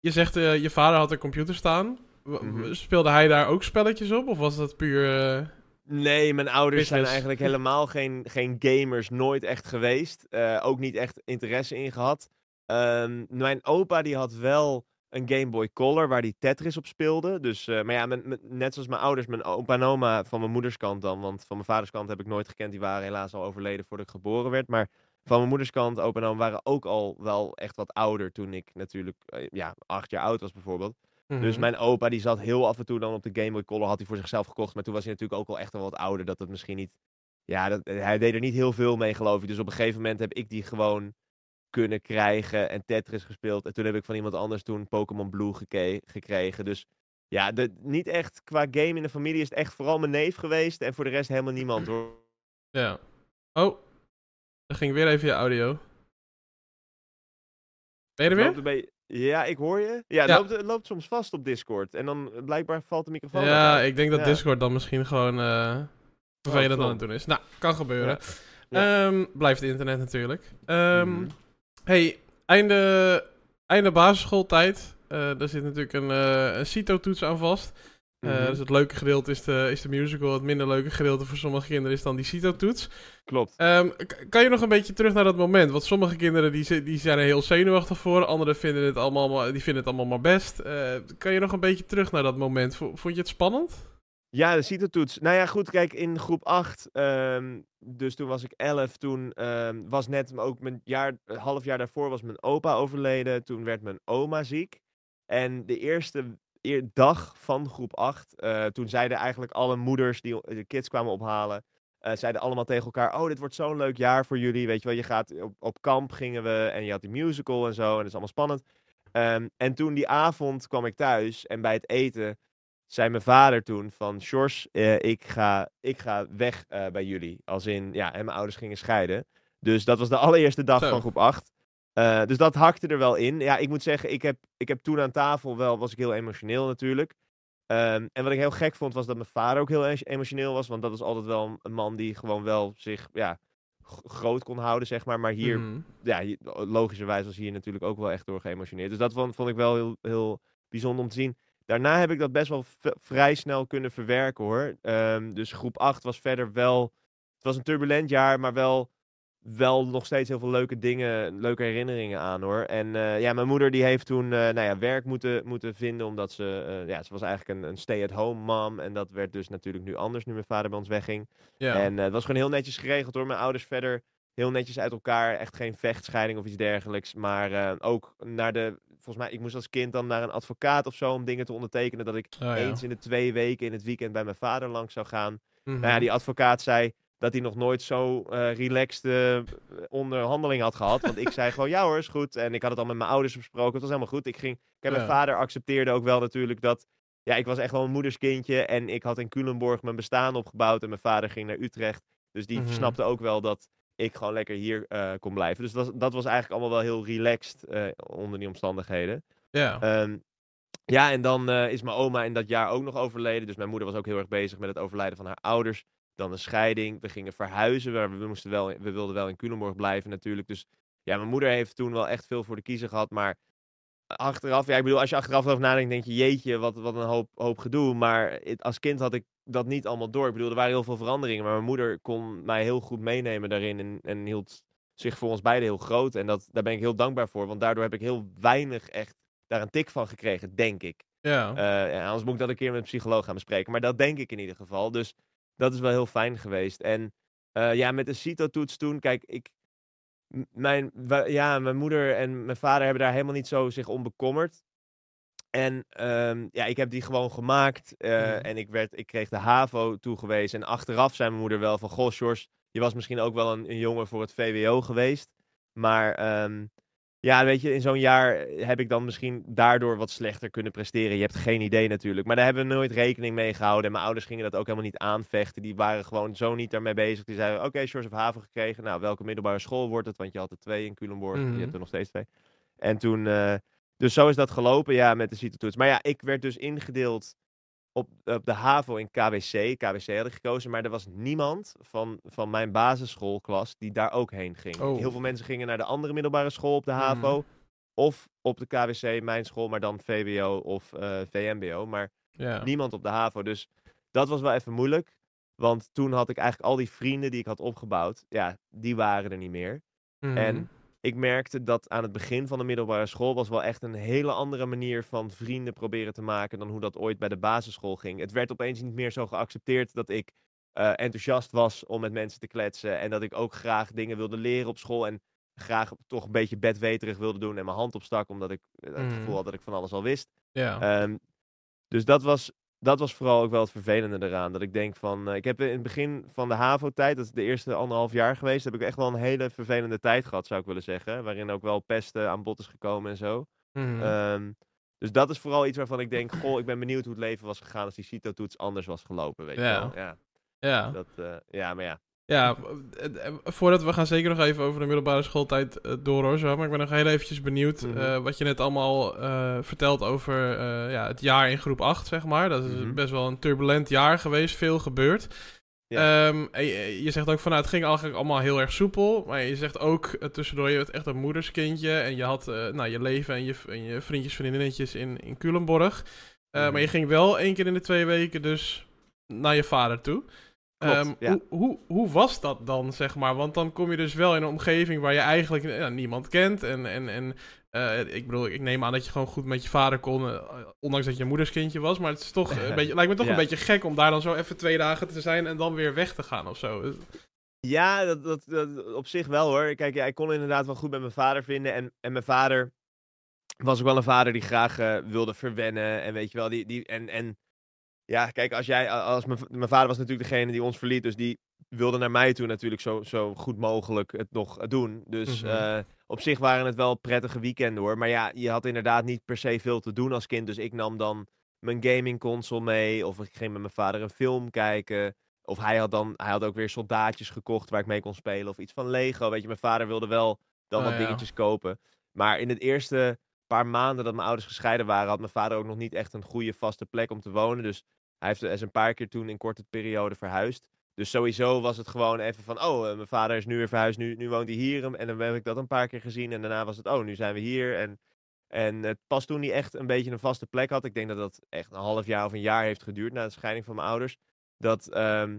je zegt, eh, je vader had een computer staan. Mhm. Speelde hij daar ook spelletjes op? Of was dat puur... eh, Nee, mijn ouders zijn eigenlijk helemaal geen, geen gamers, nooit echt geweest. Eh, ook niet echt interesse in gehad. Ehm, mijn opa die had wel een Game Boy Color waar die Tetris op speelde. Dus, eh, maar ja, mijn- net zoals mijn ouders, mijn opa en oma van mijn moeders kant dan. Want van mijn vaders kant heb ik nooit gekend. Die waren helaas al overleden voordat ik geboren werd. Maar van mijn moeders kant, opa en oma waren ook al wel echt wat ouder toen ik natuurlijk eh, ja, acht jaar oud was bijvoorbeeld. Dus mhm. mijn opa die zat heel af en toe dan op de Game Boy Color, had hij voor zichzelf gekocht. Maar toen was hij natuurlijk ook al echt wel wat ouder, dat het misschien niet... Ja, dat, hij deed er niet heel veel mee geloof ik. Dus op een gegeven moment heb ik die gewoon kunnen krijgen en Tetris gespeeld. En toen heb ik van iemand anders toen Pokémon Blue geke- gekregen. Dus ja, de, niet echt qua game in de familie is het echt vooral mijn neef geweest. En voor de rest helemaal niemand hoor. Ja. Oh, dan ging weer even je audio. Ben je er weer? Ja, ik hoor je. Ja. Loopt, het loopt soms vast op Discord. En dan eh, blijkbaar valt de microfoon Ja, uit. ik denk dat Ja. Discord dan misschien gewoon eh vervelend aan flop. het doen is. Nou, kan gebeuren. Ja. Ehm, blijft internet natuurlijk. Ehm, Mhm. Hey, einde, einde basisschooltijd. Eh daar zit natuurlijk een, eh een CITO-toets aan vast. Eh, Mhm. Dus het leuke gedeelte is de, is de musical. Het minder leuke gedeelte voor sommige kinderen is dan die CITO-toets. Klopt. Ehm, kan je nog een beetje terug naar dat moment? Want sommige kinderen die, die zijn er heel zenuwachtig voor. Anderen vinden het allemaal, maar- die vinden het allemaal maar best. Kan je nog een beetje terug naar dat moment? Vond je het spannend? Ja, de CITO-toets. Nou ja, goed, kijk, in groep 8, ehm, dus toen was ik 11, toen ehm, was net ook mijn jaar, een half jaar daarvoor was mijn opa overleden. Toen werd mijn oma ziek. En de eerste eer- dag van groep 8, eh, toen zeiden eigenlijk alle moeders die de kids kwamen ophalen, eh, zeiden allemaal tegen elkaar, oh, dit wordt zo'n leuk jaar voor jullie, weet je wel. Je gaat op, op kamp gingen we en je had die musical en zo, en dat is allemaal spannend. Ehm, en toen die avond kwam ik thuis en bij het eten zei mijn vader toen van... Sjors, eh, ik, ga, ik ga weg eh, bij jullie. Als in, ja, en mijn ouders gingen scheiden. Dus dat was de allereerste dag Zo. van groep 8. Eh, dus dat hakte er wel in. Ja, ik moet zeggen, ik heb, ik heb toen aan tafel wel... was ik heel emotioneel natuurlijk. Ehm, en wat ik heel gek vond, was dat mijn vader ook heel e- emotioneel was. Want dat was altijd wel een- man die gewoon wel zich ja, groot kon houden, zeg maar. Maar hier Mhm. ja, logischerwijs was hier natuurlijk ook wel echt door geëmotioneerd. Dus dat vond, vond ik wel heel, heel bijzonder om te zien. Daarna heb ik dat best wel vrij snel kunnen verwerken hoor. Ehm, dus groep 8 was verder wel. Het was een turbulent jaar, maar wel, wel nog steeds heel veel leuke dingen, leuke herinneringen aan hoor. En eh, ja, mijn moeder die heeft toen eh, nou ja, werk moeten, moeten vinden, omdat ze, eh, ja, ze was eigenlijk een, een stay-at-home mom. En dat werd dus natuurlijk nu anders, nu mijn vader bij ons wegging. Ja. En het was gewoon heel netjes geregeld hoor. Mijn ouders verder heel netjes uit elkaar. Echt geen vechtscheiding of iets dergelijks. Maar ook naar de. Volgens mij, ik moest als kind dan naar een advocaat of zo om dingen te ondertekenen. Dat ik Oh, ja. eens in de twee weken in het weekend bij mijn vader langs zou gaan. Mhm. Nou ja, die advocaat zei dat hij nog nooit zo eh relaxed eh, onderhandeling had gehad. Want ik zei gewoon, ja hoor, is goed. En ik had het al met mijn ouders besproken. Het was helemaal goed. Ik ging, kijk, mijn Ja. vader accepteerde ook wel natuurlijk dat... Ja, ik was echt wel een moederskindje. En ik had in Culemborg mijn bestaan opgebouwd. En mijn vader ging naar Utrecht. Dus die Mhm. snapte ook wel dat ik gewoon lekker hier eh, kon blijven. Dus dat, dat was eigenlijk allemaal wel heel relaxed eh, onder die omstandigheden. ja. Ehm, ja, en dan eh, is mijn oma in dat jaar ook nog overleden. Dus mijn moeder was ook heel erg bezig met het overlijden van haar ouders. Dan een scheiding. We gingen verhuizen. We, we, moesten wel, we wilden wel in Culemborg blijven natuurlijk. Dus ja, mijn moeder heeft toen wel echt veel voor de kiezer gehad. Maar achteraf, ja, ik bedoel, als je achteraf erover nadenkt, denk je, jeetje, wat, wat een hoop, hoop gedoe. Maar het- als kind had ik dat niet allemaal door. Ik bedoel, er waren heel veel veranderingen. Maar mijn moeder kon mij heel goed meenemen daarin. En, en hield zich voor ons beiden heel groot. En dat, daar ben ik heel dankbaar voor. Want daardoor heb ik heel weinig echt daar een tik van gekregen, denk ik. ja. Eh, ja, anders moet ik dat een keer met een psycholoog gaan bespreken. Maar dat denk ik in ieder geval. Dus dat is wel heel fijn geweest. En eh, ja, met de CITO-toets toen, kijk, ik, mijn, ja, mijn moeder en mijn vader hebben daar helemaal niet zo zich om bekommerd. En ehm, ja, ik heb die gewoon gemaakt. eh, Mhm. En ik, werd, ik kreeg de HAVO toegewezen. En achteraf zei mijn moeder wel van... Goh, Sjors, je was misschien ook wel een, een jongen voor het VWO geweest. Maar ehm, ja, weet je, in zo'n jaar heb ik dan misschien daardoor wat slechter kunnen presteren. Je hebt geen idee natuurlijk. Maar daar hebben we nooit rekening mee gehouden. En mijn ouders gingen dat ook helemaal niet aanvechten. Die waren gewoon zo niet daarmee bezig. Die zeiden, oké, okay, Shores of Haven gekregen. Nou, welke middelbare school wordt het? Want je had er twee in Culemborg. Je hebt Mhm. er nog steeds twee. En toen, eh, dus zo is dat gelopen, ja, met de CITO-toets. Maar ja, ik werd dus ingedeeld op, op de HAVO in KWC. KWC had ik gekozen, maar er was niemand van, van mijn basisschoolklas die daar ook heen ging. Oh. Heel veel mensen gingen naar de andere middelbare school op de HAVO. Of op de KWC, mijn school, maar dan VWO of eh, VMBO. Maar niemand op de HAVO. Dus dat was wel even moeilijk. Want toen had ik eigenlijk al die vrienden die ik had opgebouwd, ja, die waren er niet meer. En ik merkte dat aan het begin van de middelbare school was wel echt een hele andere manier van vrienden proberen te maken dan hoe dat ooit bij de basisschool ging. Het werd opeens niet meer zo geaccepteerd dat ik eh, enthousiast was om met mensen te kletsen en dat ik ook graag dingen wilde leren op school en graag toch een beetje bedweterig wilde doen en mijn hand opstak omdat ik eh, het gevoel had dat ik van alles al wist. Ja. Ehm, dus dat was, dat was vooral ook wel het vervelende eraan. Dat ik denk van, eh, ik heb in het begin van de HAVO-tijd, dat is de eerste anderhalf jaar geweest, heb ik echt wel een hele vervelende tijd gehad, zou ik willen zeggen. Waarin ook wel pesten aan bod is gekomen en zo. Mhm. Ehm, dus dat is vooral iets waarvan ik denk, goh, ik ben benieuwd hoe het leven was gegaan als die CITO-toets anders was gelopen, weet Ja. je wel. Ja, ja. dat, eh, ja, maar ja. Ja, eh, eh, voordat we gaan zeker nog even over de middelbare schooltijd eh, door hoor, zo. Maar ik ben nog heel eventjes benieuwd Mhm. wat je net allemaal vertelt over ja, het jaar in groep 8, zeg maar. Dat is Mhm. best wel een turbulent jaar geweest, veel gebeurd. Ja. Ehm, je, je zegt ook van nou, het ging eigenlijk allemaal heel erg soepel. Maar je zegt ook tussendoor, je bent echt een moederskindje. En je had nou, je leven en je, en je vriendjes, vriendinnetjes in, in Culemborg. Eh, Mhm. Maar je ging wel één keer in de twee weken dus naar je vader toe. Klopt, Ehm, ja. hoe, hoe, hoe was dat dan, zeg maar? Want dan kom je dus wel in een omgeving waar je eigenlijk eh, niemand kent. En, en, en eh, ik bedoel, ik neem aan dat je gewoon goed met je vader kon, eh, ondanks dat je een moederskindje was. Maar het is toch een beetje, lijkt me toch Ja. een beetje gek om daar dan zo even twee dagen te zijn en dan weer weg te gaan of zo. Ja, dat, dat, dat- op zich wel hoor. Kijk, ja, ik kon inderdaad wel goed met mijn vader vinden. En, en mijn vader was ook wel een vader die graag wilde verwennen. En weet je wel, die, die, en, en ja, kijk, als jij, als mijn, mijn vader was natuurlijk degene die ons verliet. Dus die wilde naar mij toe natuurlijk zo, zo goed mogelijk het nog eh, doen. Dus Mhm. eh, op zich waren het wel prettige weekenden hoor. Maar ja, je had inderdaad niet per se veel te doen als kind. Dus ik nam dan mijn gaming console mee. Of ik ging met mijn vader een film kijken. Of hij had dan, hij had ook weer soldaatjes gekocht waar ik mee kon spelen. Of iets van Lego. Weet je, mijn vader wilde wel dan Oh, wat ja. dingetjes kopen. Maar in het eerste paar maanden dat mijn ouders gescheiden waren, had mijn vader ook nog niet echt een goede vaste plek om te wonen. Dus hij heeft is een paar keer toen in korte periode verhuisd. Dus sowieso was het gewoon even van, oh, eh, mijn vader is nu weer verhuisd, nu, nu woont hij hier. En dan heb ik dat een paar keer gezien. En daarna was het, oh, nu zijn we hier. En, en het pas toen hij echt een beetje een vaste plek had. Ik denk dat dat echt een half jaar of een jaar heeft geduurd na de scheiding van mijn ouders. Dat ehm,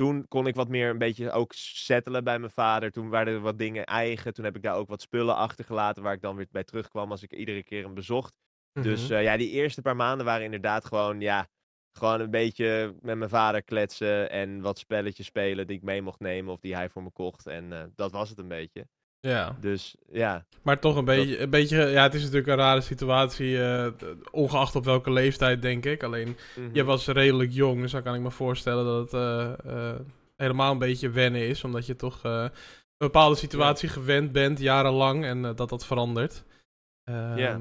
toen kon ik wat meer een beetje ook settelen bij mijn vader. Toen waren er wat dingen eigen. Toen heb ik daar ook wat spullen achtergelaten waar ik dan weer bij terugkwam als ik iedere keer hem bezocht. Dus Mhm. eh, ja, die eerste paar maanden waren inderdaad gewoon, ja, gewoon een beetje met mijn vader kletsen en wat spelletjes spelen die ik mee mocht nemen of die hij voor me kocht. En eh, dat was het een beetje. Ja. Dus ja, Maar toch een beetje, een beetje, ja, het is natuurlijk een rare situatie, eh, ongeacht op welke leeftijd, denk ik. Alleen, mhm. je was redelijk jong, dus dan kan ik me voorstellen dat het eh, eh, helemaal een beetje wennen is, omdat je toch een bepaalde situatie gewend bent, jarenlang, en dat dat verandert. Ja.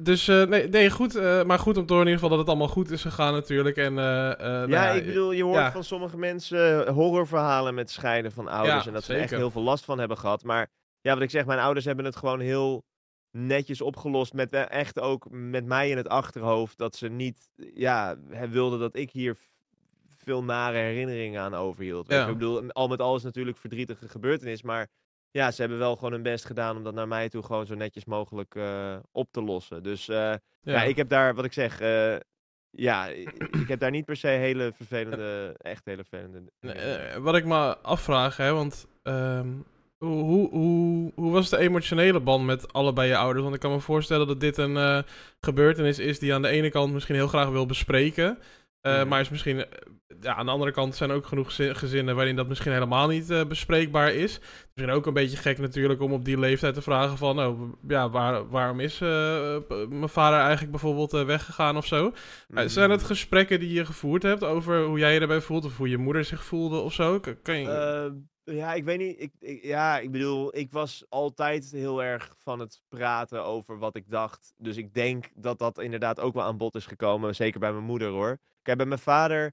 Dus, eh, nee, nee, goed. eh, maar goed om te horen in ieder geval dat het allemaal goed is gegaan natuurlijk. En, eh, nou ja, ik bedoel, je hoort ja. van sommige mensen horrorverhalen met scheiden van ouders. Ja, en dat ze echt heel veel last van hebben gehad. Maar ja, wat ik zeg, mijn ouders hebben het gewoon heel netjes opgelost. Met echt ook met mij in het achterhoofd. Dat ze niet ja, wilden dat ik hier veel nare herinneringen aan overhield. Ja. Ik bedoel, al met al is het natuurlijk verdrietige gebeurtenis. Maar ja, ze hebben wel gewoon hun best gedaan om dat naar mij toe gewoon zo netjes mogelijk eh, op te lossen. Dus eh, ja. ik heb daar, wat ik zeg, eh, ja, ik heb daar niet per se hele vervelende, echt hele vervelende. Nee, wat ik me afvraag, hè, want ehm, hoe, hoe, hoe, hoe was de emotionele band met allebei je ouders? Want ik kan me voorstellen dat dit een gebeurtenis is die aan de ene kant misschien heel graag wil bespreken. Eh, Mhm. Maar is misschien, eh, ja, aan de andere kant zijn er ook genoeg zi- gezinnen waarin dat misschien helemaal niet eh, bespreekbaar is. Misschien ook een beetje gek natuurlijk om op die leeftijd te vragen van, nou, ja, waar, waarom is mijn vader eigenlijk bijvoorbeeld weggegaan of zo? Uh, Zijn het Mhm. gesprekken die je gevoerd hebt over hoe jij je erbij voelt of hoe je moeder zich voelde of zo? Kan je... Ja, ik weet niet. Ik, ja, ik bedoel, ik was altijd heel erg van het praten over wat ik dacht. Dus ik denk dat dat inderdaad ook wel aan bod is gekomen. Zeker bij mijn moeder hoor. Kijk, bij mijn vader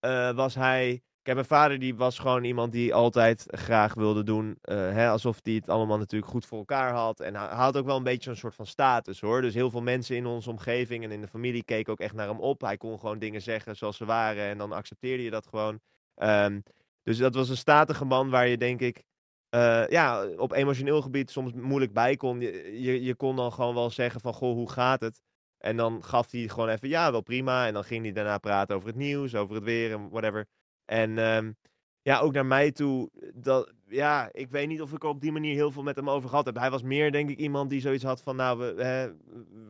uh, was hij Kijk, mijn vader die was gewoon iemand die altijd graag wilde doen. Uh, hè, alsof hij het allemaal natuurlijk goed voor elkaar had. En hij had ook wel een beetje zo'n soort van status hoor. Dus heel veel mensen in onze omgeving en in de familie keken ook echt naar hem op. Hij kon gewoon dingen zeggen zoals ze waren. En dan accepteerde je dat gewoon. Um, dus dat was een statige man waar je denk ik. Uh, ja, op emotioneel gebied soms moeilijk bij kon. Je, je, je kon dan gewoon wel zeggen van, goh, hoe gaat het? En dan gaf hij gewoon even, ja, wel prima. En dan ging hij daarna praten over het nieuws, over het weer en whatever. En um, ja, ook naar mij toe. Dat, ja, ik weet niet of ik er op die manier heel veel met hem over gehad heb. Hij was meer, denk ik, iemand die zoiets had van, nou, we, hè,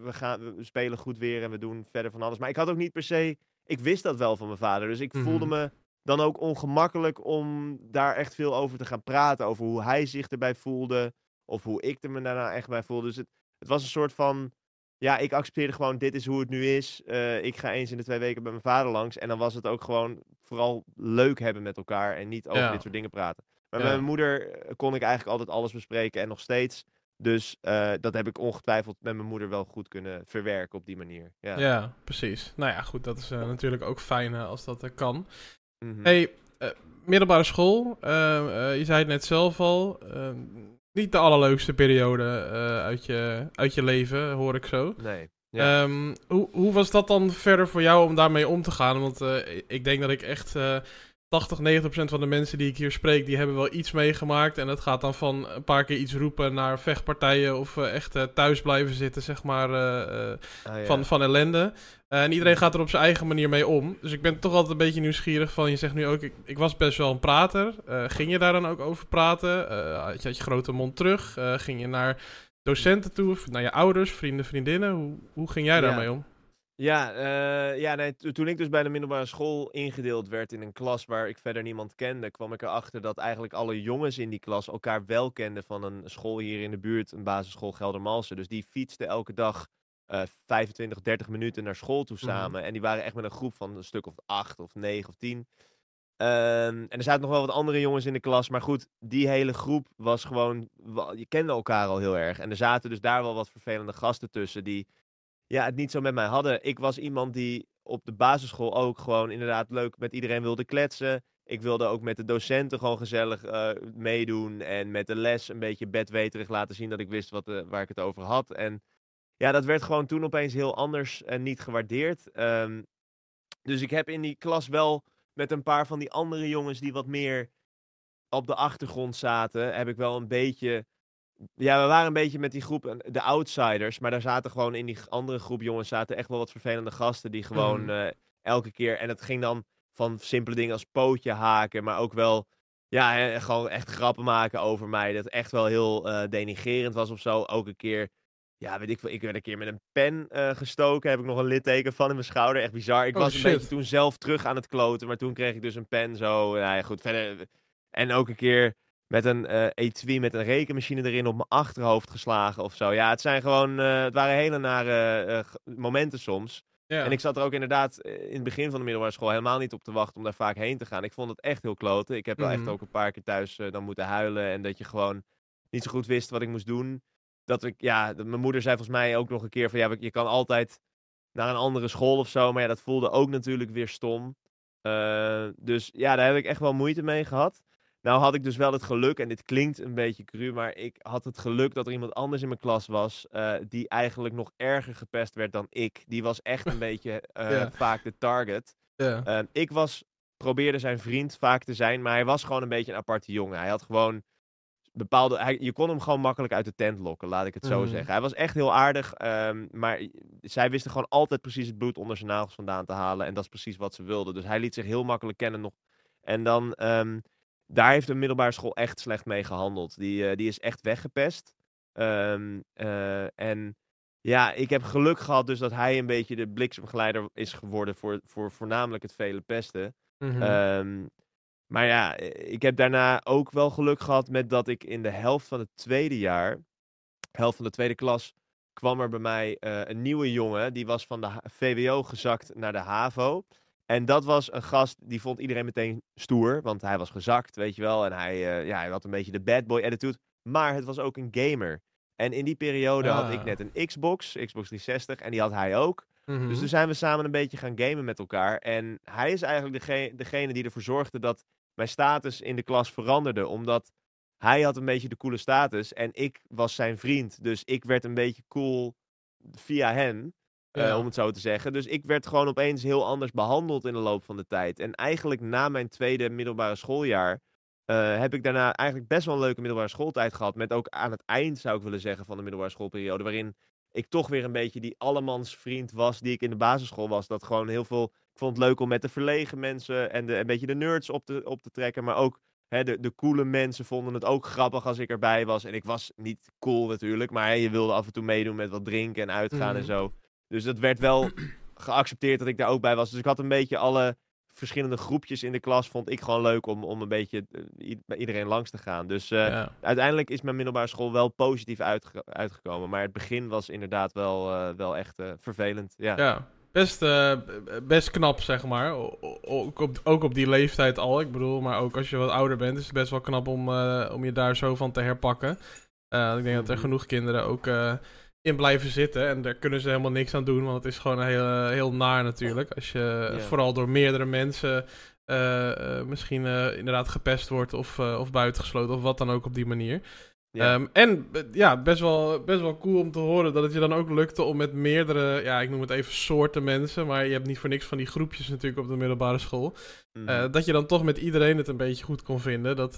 we, gaan, we spelen goed weer en we doen verder van alles. Maar ik had ook niet per se, ik wist dat wel van mijn vader. Dus ik voelde mhm. me dan ook ongemakkelijk om daar echt veel over te gaan praten. Over hoe hij zich erbij voelde. Of hoe ik er me daarna echt bij voelde. Dus het, het was een soort van ja, ik accepteerde gewoon, dit is hoe het nu is. Uh, ik ga eens in de twee weken bij mijn vader langs. En dan was het ook gewoon vooral leuk hebben met elkaar en niet over dit soort dingen praten. Maar met mijn moeder eh, kon ik eigenlijk altijd alles bespreken en nog steeds. Dus uh, dat heb ik ongetwijfeld met mijn moeder wel goed kunnen verwerken op die manier. Ja, ja precies. Nou ja, goed, dat is uh, natuurlijk ook fijn als dat kan. Mm -hmm. Hey, middelbare school. je zei het net zelf al. Ehm, niet de allerleukste periode uh, uit, je, uit je leven, hoor ik zo. Nee. Ja. Um, hoe, hoe was dat dan verder voor jou om daarmee om te gaan? Want uh, ik denk dat ik echt uh, 80, 90% van de mensen die ik hier spreek, die hebben wel iets meegemaakt. En het gaat dan van een paar keer iets roepen naar vechtpartijen of uh, echt uh, thuis blijven zitten, zeg maar, uh, ah, van, van ellende. en iedereen gaat er op zijn eigen manier mee om. Dus ik ben toch altijd een beetje nieuwsgierig van, je zegt nu ook, ik, ik was best wel een prater. ging je daar dan ook over praten? had, je, had je grote mond terug? ging je naar docenten toe of naar je ouders, vrienden, vriendinnen? Hoe, hoe ging jij daarmee om? Ja, uh, ja nee, toen ik dus bij de middelbare school ingedeeld werd in een klas waar ik verder niemand kende, kwam ik erachter dat eigenlijk alle jongens in die klas elkaar wel kenden van een school hier in de buurt, een basisschool Geldermalsen. Dus die fietsten elke dag uh, 25, 30 minuten naar school toe mhm. samen. En die waren echt met een groep van een stuk of acht of negen of tien. Um, en er zaten nog wel wat andere jongens in de klas. Maar goed, die hele groep was gewoon. Je kende elkaar al heel erg. En er zaten dus daar wel wat vervelende gasten tussen. die ja, het niet zo met mij hadden. Ik was iemand die op de basisschool ook gewoon inderdaad leuk met iedereen wilde kletsen. Ik wilde ook met de docenten gewoon gezellig uh, meedoen. En met de les een beetje bedweterig laten zien dat ik wist wat, uh, waar ik het over had. En ja, dat werd gewoon toen opeens heel anders en niet gewaardeerd. Um, dus ik heb in die klas wel met een paar van die andere jongens die wat meer op de achtergrond zaten, heb ik wel een beetje ja, we waren een beetje met die groep de outsiders. Maar daar zaten gewoon in die andere groep jongens zaten echt wel wat vervelende gasten. Die gewoon mm. uh, elke keer. En het ging dan van simpele dingen als pootje haken. Maar ook wel. Ja, hè, gewoon echt grappen maken over mij. Dat echt wel heel uh, denigerend was of zo. Ook een keer. Ja, weet ik veel. Ik werd een keer met een pen uh, gestoken. Heb ik nog een litteken van in mijn schouder. Echt bizar. Ik oh, was een beetje toen zelf terug aan het kloten. Maar toen kreeg ik dus een pen zo. Nou ja, goed. Verder. En ook een keer met een uh, etui met een rekenmachine erin op mijn achterhoofd geslagen of zo. Ja, het zijn gewoon, uh, het waren hele nare uh, momenten soms. Ja. En ik zat er ook inderdaad in het begin van de middelbare school helemaal niet op te wachten om daar vaak heen te gaan. Ik vond het echt heel kloten. Ik heb wel echt mhm. ook een paar keer thuis dan moeten huilen en dat je gewoon niet zo goed wist wat ik moest doen. Dat ik, ja, mijn moeder zei volgens mij ook nog een keer van ja, je kan altijd naar een andere school of zo. Maar ja, dat voelde ook natuurlijk weer stom. dus ja, daar heb ik echt wel moeite mee gehad. Nou had ik dus wel het geluk, en dit klinkt een beetje cru, maar ik had het geluk dat er iemand anders in mijn klas was uh, die eigenlijk nog erger gepest werd dan ik. Die was echt een beetje uh, vaak de target. Ja. Uh, ik was, probeerde zijn vriend vaak te zijn, maar hij was gewoon een beetje een aparte jongen. Hij had gewoon bepaalde, hij, je kon hem gewoon makkelijk uit de tent lokken, laat ik het zo mm. zeggen. Hij was echt heel aardig, um, maar zij wisten gewoon altijd precies het bloed onder zijn nagels vandaan te halen. En dat is precies wat ze wilden. Dus hij liet zich heel makkelijk kennen nog. En dan... Um, daar heeft de middelbare school echt slecht mee gehandeld. Die, uh, die is echt weggepest. Um, uh, en ja, ik heb geluk gehad dus dat hij een beetje de bliksemgeleider is geworden voor, voor voornamelijk het vele pesten. Mm -hmm. um, maar ja, ik heb daarna ook wel geluk gehad met dat ik in de helft van het tweede jaar, helft van de tweede klas, kwam er bij mij uh, een nieuwe jongen. Die was van de VWO gezakt naar de HAVO. En dat was een gast, die vond iedereen meteen stoer, want hij was gezakt, weet je wel. En hij, uh, ja, hij had een beetje de bad boy attitude. Maar het was ook een gamer. En in die periode had ik ah. net een Xbox, Xbox 360, en die had hij ook. Dus mhm. toen zijn we samen een beetje gaan gamen met elkaar. En hij is eigenlijk degene, degene die ervoor zorgde dat mijn status in de klas veranderde. Omdat hij had een beetje de coole status en ik was zijn vriend. Dus ik werd een beetje cool via Eh, om het zo te zeggen. Dus ik werd gewoon opeens heel anders behandeld in de loop van de tijd. En eigenlijk na mijn tweede middelbare schooljaar. Uh, heb ik daarna eigenlijk best wel een leuke middelbare schooltijd gehad. Met ook aan het eind, zou ik willen zeggen, van de middelbare schoolperiode. Waarin ik toch weer een beetje die allemans vriend was die ik in de basisschool was. Dat gewoon heel veel. Ik vond het leuk om met de verlegen mensen en de, een beetje de nerds op te, op te trekken. Maar ook hè, de, de coole mensen vonden het ook grappig als ik erbij was. En ik was niet cool natuurlijk. Maar je wilde af en toe meedoen met wat drinken en uitgaan en mhm. zo. Dus dat werd wel geaccepteerd dat ik daar ook bij was. Dus ik had een beetje alle verschillende groepjes in de klas. Vond ik gewoon leuk om, om een beetje uh, bij iedereen langs te gaan. Dus uh, uiteindelijk is mijn middelbare school wel positief uitge uitgekomen. Maar het begin was inderdaad wel, uh, wel echt vervelend. Ja. ja. Best, best knap, zeg maar. Ook op, ook op die leeftijd al. Ik bedoel, maar ook als je wat ouder bent, is het best wel knap om, om je daar zo van te herpakken. ik denk dat er mhm. genoeg kinderen ook in blijven zitten. En daar kunnen ze helemaal niks aan doen, want het is gewoon heel, heel naar natuurlijk. Als je vooral door meerdere mensen uh, uh, misschien uh, inderdaad gepest wordt of, of buitengesloten of wat dan ook op die manier. Ja. Um, en ja, best wel, best wel cool om te horen dat het je dan ook lukte om met meerdere, ja, ik noem het even soorten mensen, maar je hebt niet voor niks van die groepjes natuurlijk op de middelbare school. Mm. dat je dan toch met iedereen het een beetje goed kon vinden. Dat,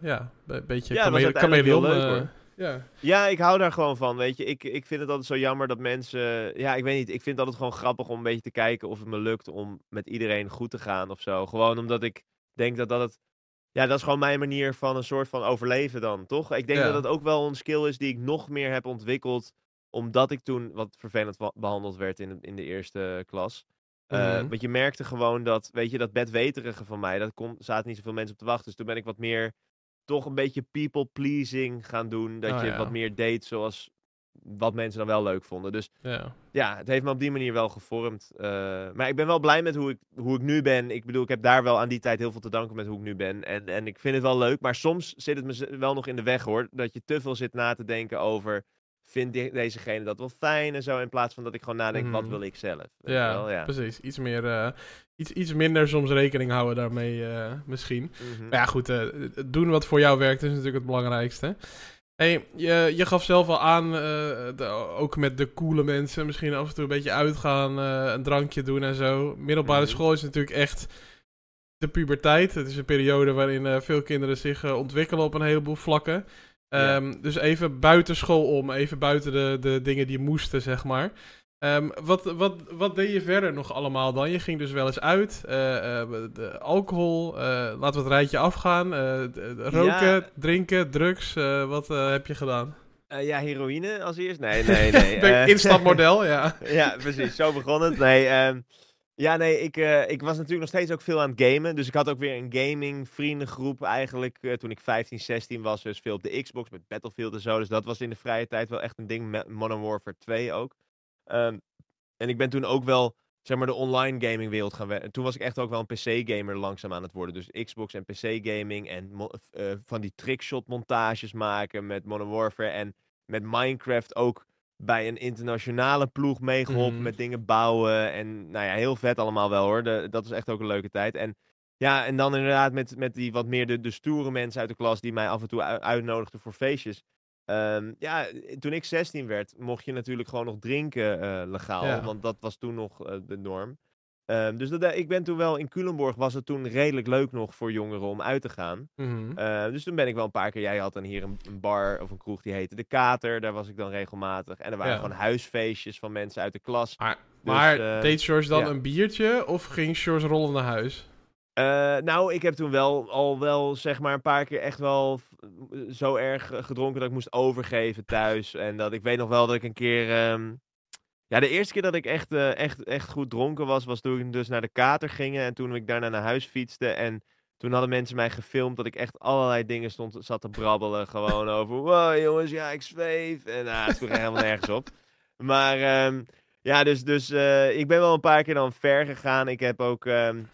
ja, een beetje ja, chameleon. Ja. ja, ik hou daar gewoon van, weet je. Ik, ik vind het altijd zo jammer dat mensen... Ja, ik weet niet. Ik vind het altijd gewoon grappig om een beetje te kijken of het me lukt om met iedereen goed te gaan of zo. Gewoon omdat ik denk dat dat het... Ja, dat is gewoon mijn manier van een soort van overleven dan, toch? Ik denk dat het ook wel een skill is die ik nog meer heb ontwikkeld. Omdat ik toen wat vervelend behandeld werd in, in de eerste klas. Uh, Want je merkte gewoon dat, weet je, dat bedweterige van mij, dat kon, zaten niet zoveel mensen op te wachten. Dus toen ben ik wat meer toch een beetje people pleasing gaan doen. Dat oh, je wat meer deed zoals wat mensen dan wel leuk vonden. Dus ja, ja het heeft me op die manier wel gevormd. Uh, maar ik ben wel blij met hoe ik, hoe ik nu ben. Ik bedoel, ik heb daar wel aan die tijd heel veel te danken met hoe ik nu ben. En, en ik vind het wel leuk. Maar soms zit het me wel nog in de weg hoor. Dat je te veel zit na te denken over vindt dezegene dat wel fijn en zo. In plaats van dat ik gewoon nadenk, wat mhm. wil ik zelf? Ja, wel, ja, precies. Iets, meer, uh, iets, iets minder soms rekening houden daarmee uh, misschien. Mm Maar ja, goed. Uh, doen wat voor jou werkt is natuurlijk het belangrijkste. Hey, je, je gaf zelf al aan, de, ook met de coole mensen, misschien af en toe een beetje uitgaan, een drankje doen en zo. Middelbare mhm. school is natuurlijk echt de puberteit. Het is een periode waarin veel kinderen zich ontwikkelen op een heleboel vlakken. Um, Dus even buiten school om, even buiten de, de dingen die moesten, zeg maar. Um, wat, wat, wat deed je verder nog allemaal dan? Je ging dus wel eens uit. Uh, de alcohol, uh, laten we het rijtje afgaan. roken, drinken, drugs. wat heb je gedaan? ja, heroïne als eerst? Nee, nee, nee. Instapmodel, ja. ja, precies. Zo begon het. Nee, um, ja, nee, ik, uh, ik was natuurlijk nog steeds ook veel aan het gamen. Dus ik had ook weer een gaming vriendengroep eigenlijk uh, toen ik 15, 16 was. Dus veel op de Xbox met Battlefield en zo. Dus dat was in de vrije tijd wel echt een ding. Modern Warfare 2 ook. Um, en ik ben toen ook wel, zeg maar, de online gaming wereld gaan werken. Toen was ik echt ook wel een PC-gamer langzaam aan het worden. Dus Xbox en PC-gaming en uh, van die trickshot montages maken met Modern Warfare. En met Minecraft ook bij een internationale ploeg meegeholpen mhm. met dingen bouwen. En nou ja, heel vet allemaal wel hoor. dat is echt ook een leuke tijd. En ja, en dan inderdaad met, met die wat meer de, de stoere mensen uit de klas die mij af en toe uitnodigden voor feestjes. Um, ja, toen ik 16 werd, mocht je natuurlijk gewoon nog drinken uh, legaal. Want dat was toen nog uh, de norm. Um, dus dat, ik ben toen wel in Culemborg was het toen redelijk leuk nog voor jongeren om uit te gaan. Mm uh, dus toen ben ik wel een paar keer. Jij had dan hier een, een, bar of een kroeg die heette De Kater. Daar was ik dan regelmatig. En er waren gewoon huisfeestjes van mensen uit de klas. Maar, dus, maar uh, deed George dan een biertje of ging George rollen naar huis? Uh, nou, ik heb toen wel al wel zeg maar een paar keer echt wel zo erg gedronken dat ik moest overgeven thuis. En dat ik weet nog wel dat ik een keer. Um, ja, de eerste keer dat ik echt, uh, echt, echt goed dronken was, was toen ik dus naar de kater gingen. En toen ik daarna naar huis fietste. En toen hadden mensen mij gefilmd dat ik echt allerlei dingen stond, zat te brabbelen. Gewoon over, wow jongens, ja, ik zweef. En nou, het sloeg helemaal nergens op. Maar um, Ja, dus, dus uh, ik ben wel een paar keer dan ver gegaan. Ik heb ook... Um,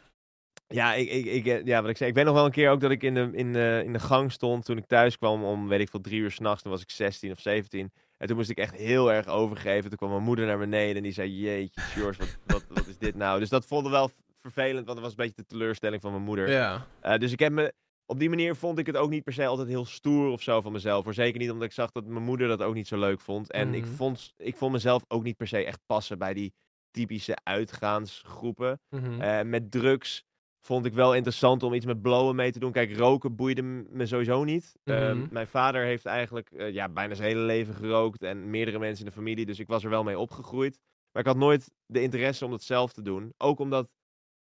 ja, ik, ik, ik, ja, wat ik zei. Ik weet nog wel een keer ook dat ik in de, in, de, in de gang stond toen ik thuis kwam om, weet ik veel, drie uur s'nachts. Toen was ik 16 of 17. En toen moest ik echt heel erg overgeven. Toen kwam mijn moeder naar beneden en die zei, jeetje, George, wat, wat, wat is dit nou? Dus dat voelde wel vervelend, want dat was een beetje de teleurstelling van mijn moeder. Ja. Uh, dus ik heb me op die manier vond ik het ook niet per se altijd heel stoer of zo van mezelf. Voor zeker niet omdat ik zag dat mijn moeder dat ook niet zo leuk vond. En ik, mhm. vond, ik vond mezelf ook niet per se echt passen bij die typische uitgaansgroepen. Mm met drugs vond ik wel interessant om iets met blowen mee te doen. Kijk, roken boeide me sowieso niet. Ehm, mhm. mijn vader heeft eigenlijk uh, ja, bijna zijn hele leven gerookt. En meerdere mensen in de familie. Dus ik was er wel mee opgegroeid. Maar ik had nooit de interesse om dat zelf te doen. Ook omdat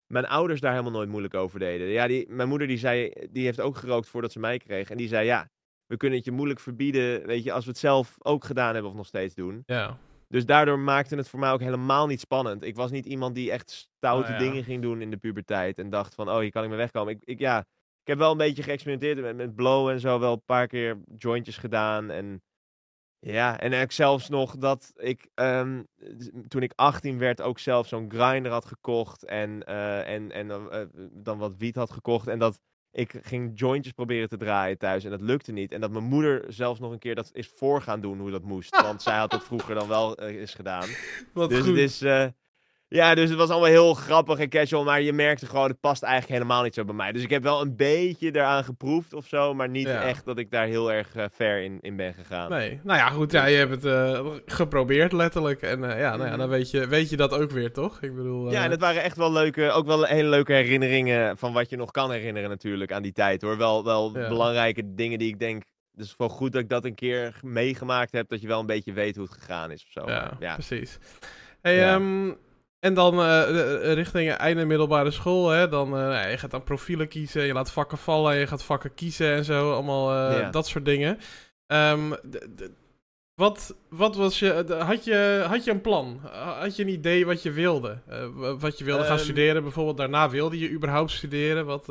mijn ouders daar helemaal nooit moeilijk over deden. Ja, die, mijn moeder die zei, die heeft ook gerookt voordat ze mij kreeg. En die zei, ja, we kunnen het je moeilijk verbieden, weet je, als we het zelf ook gedaan hebben of nog steeds doen. Ja. Dus daardoor maakte het voor mij ook helemaal niet spannend. Ik was niet iemand die echt stoute oh, dingen ging doen in de puberteit. En dacht van, oh, hier kan ik me wegkomen. Ik, ik, ja, ik heb wel een beetje geëxperimenteerd met, met blow en zo. Wel een paar keer jointjes gedaan. En ja, en ik zelfs nog dat ik um, toen ik 18 werd ook zelf zo'n grinder had gekocht en, uh, en, en uh, dan wat wiet had gekocht. En dat ik ging jointjes proberen te draaien thuis en dat lukte niet. En dat mijn moeder zelfs nog een keer dat is voor gaan doen hoe dat moest. Want zij had dat vroeger dan wel uh, eens gedaan. Wat dus goed. het is, ja, dus het was allemaal heel grappig en casual. Maar je merkte gewoon, het past eigenlijk helemaal niet zo bij mij. Dus ik heb wel een beetje eraan geproefd of zo. Maar niet echt dat ik daar heel erg uh, ver in, in ben gegaan. Nee, nou ja, goed. Ja, je hebt het uh, geprobeerd letterlijk. En uh, ja, nou ja, dan weet je, weet je dat ook weer, toch? Ik bedoel... Ja, en het waren echt wel leuke, ook wel hele leuke herinneringen van wat je nog kan herinneren natuurlijk aan die tijd. hoor. Wel, wel belangrijke dingen die ik denk, dus wel goed dat ik dat een keer meegemaakt heb. Dat je wel een beetje weet hoe het gegaan is of zo. Ja, ja. precies. Hey. Um, en dan uh, richting einde middelbare school, hè, dan uh, je gaat dan profielen kiezen, je laat vakken vallen, je gaat vakken kiezen en zo, allemaal uh, dat soort dingen. Um, wat, wat was je, had je, had je een plan? Had je een idee wat je wilde? wat je wilde gaan um, studeren bijvoorbeeld, daarna wilde je überhaupt studeren? Wat,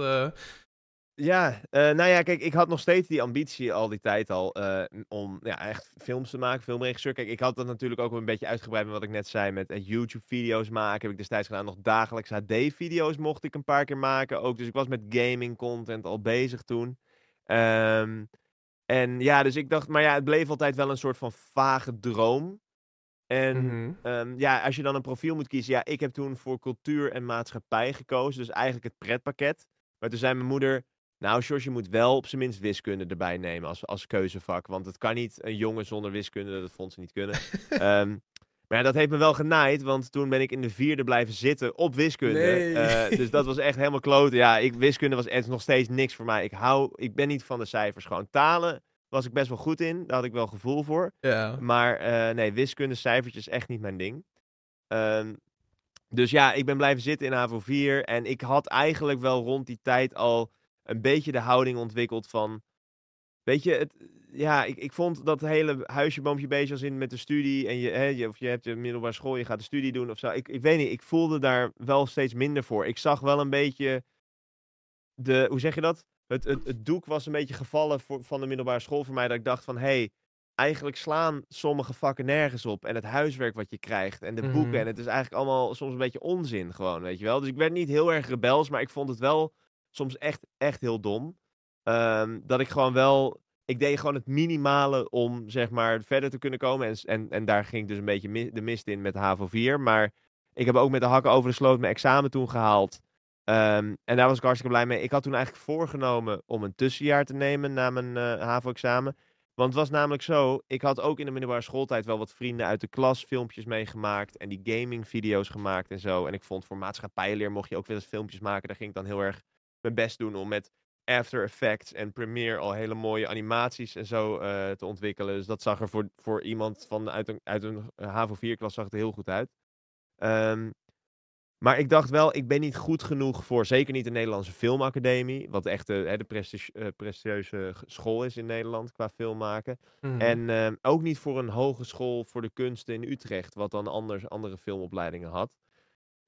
ja, uh, nou ja, kijk, ik had nog steeds die ambitie al die tijd al uh, om ja, echt films te maken, filmregisseur. Kijk, ik had dat natuurlijk ook een beetje uitgebreid met wat ik net zei, met uh, YouTube-video's maken. Heb ik destijds gedaan, nog dagelijks HD-video's mocht ik een paar keer maken ook. Dus ik was met gaming-content al bezig toen. Um, en ja, dus ik dacht, maar ja, het bleef altijd wel een soort van vage droom. En mm -hmm. um, ja, als je dan een profiel moet kiezen, ja, ik heb toen voor cultuur en maatschappij gekozen. Dus eigenlijk het pretpakket. Maar toen zei mijn moeder, nou, George, je moet wel op zijn minst wiskunde erbij nemen als, als keuzevak. Want het kan niet een jongen zonder wiskunde, dat vond ze niet kunnen. um, maar ja, dat heeft me wel genaaid, want toen ben ik in de vierde blijven zitten op wiskunde. Nee. Uh, dus dat was echt helemaal kloten. Ja, ik, wiskunde was echt nog steeds niks voor mij. Ik, hou, ik ben niet van de cijfers. Gewoon talen was ik best wel goed in. Daar had ik wel gevoel voor. Ja. Maar uh, nee, wiskunde, cijfertjes, echt niet mijn ding. Um, dus ja, ik ben blijven zitten in HAVO 4. En ik had eigenlijk wel rond die tijd al een beetje de houding ontwikkeld van. Weet je, het, ja, ik, ik vond dat hele huisje, boompje, bezig als in met de studie. En je, hè, je, of je hebt je middelbare school, je gaat de studie doen of zo. Ik, ik weet niet, ik voelde daar wel steeds minder voor. Ik zag wel een beetje de, hoe zeg je dat? Het, het, het doek was een beetje gevallen voor, van de middelbare school voor mij. Dat ik dacht van, hé, hey, eigenlijk slaan sommige vakken nergens op. En het huiswerk wat je krijgt en de boeken. Mm. En het is eigenlijk allemaal soms een beetje onzin gewoon, weet je wel. Dus ik werd niet heel erg rebels, maar ik vond het wel soms echt, echt heel dom. Um, dat ik gewoon wel. Ik deed gewoon het minimale om zeg maar verder te kunnen komen. En, en, en daar ging ik dus een beetje de mist in met HAVO 4. Maar ik heb ook met de hakken over de sloot mijn examen toen gehaald. Um, en daar was ik hartstikke blij mee. Ik had toen eigenlijk voorgenomen om een tussenjaar te nemen na mijn HAVO-examen. Want het was namelijk zo, ik had ook in de middelbare schooltijd wel wat vrienden uit de klas filmpjes meegemaakt. En die gaming video's gemaakt en zo. En ik vond voor maatschappijleer mocht je ook wel eens filmpjes maken. Daar ging ik dan heel erg mijn best doen om met After Effects en Premiere al hele mooie animaties en zo uh, te ontwikkelen. Dus dat zag er voor, voor iemand van uit een, uit een HAVO 4-klas zag het heel goed uit. Um, maar ik dacht wel, ik ben niet goed genoeg voor, zeker niet de Nederlandse Filmacademie, wat echt de, hè, de prestige, uh, prestigieuze school is in Nederland qua film maken. Mm. En uh, ook niet voor een hogeschool voor de kunsten in Utrecht, wat dan anders andere filmopleidingen had.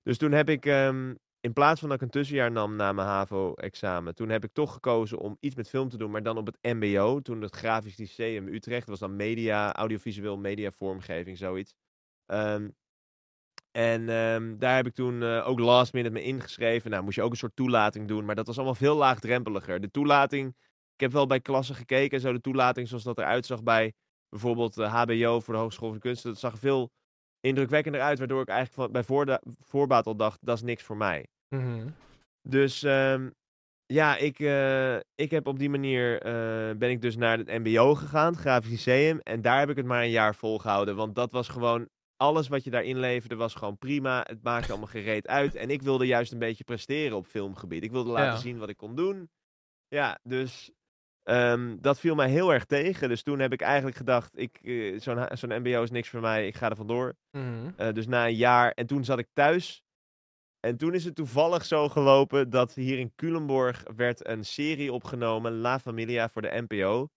Dus toen heb ik um, in plaats van dat ik een tussenjaar nam na mijn HAVO-examen, toen heb ik toch gekozen om iets met film te doen, maar dan op het MBO. Toen het Grafisch Lyceum Utrecht was dan media, audiovisueel media vormgeving, zoiets. Um, En ehm, daar heb ik toen eh, ook last minute me ingeschreven. Nou, moest je ook een soort toelating doen, maar dat was allemaal veel laagdrempeliger. De toelating, ik heb wel bij klassen gekeken en zo, de toelating zoals dat eruit zag bij bijvoorbeeld HBO voor de Hogeschool van Kunsten, dat zag veel indrukwekkender uit, waardoor ik eigenlijk van, bij voorda- voorbaat al dacht, dat is niks voor mij. Mhm. Dus ehm, ja, ik, eh, ik heb op die manier eh, ben ik dus naar het MBO gegaan, het Grafisch Lyceum. En daar heb ik het maar een jaar volgehouden. Want dat was gewoon, alles wat je daarin leverde was gewoon prima. Het maakte allemaal gereed uit. En ik wilde juist een beetje presteren op filmgebied. Ik wilde laten Ja. zien wat ik kon doen. Ja, dus ehm, dat viel mij heel erg tegen. Dus toen heb ik eigenlijk gedacht, ik, eh, zo'n zo'n MBO is niks voor mij. Ik ga er vandoor. Eh, dus na een jaar. En toen zat ik thuis. En toen is het toevallig zo gelopen dat hier in Culemborg werd een serie opgenomen, La Familia, voor de NPO.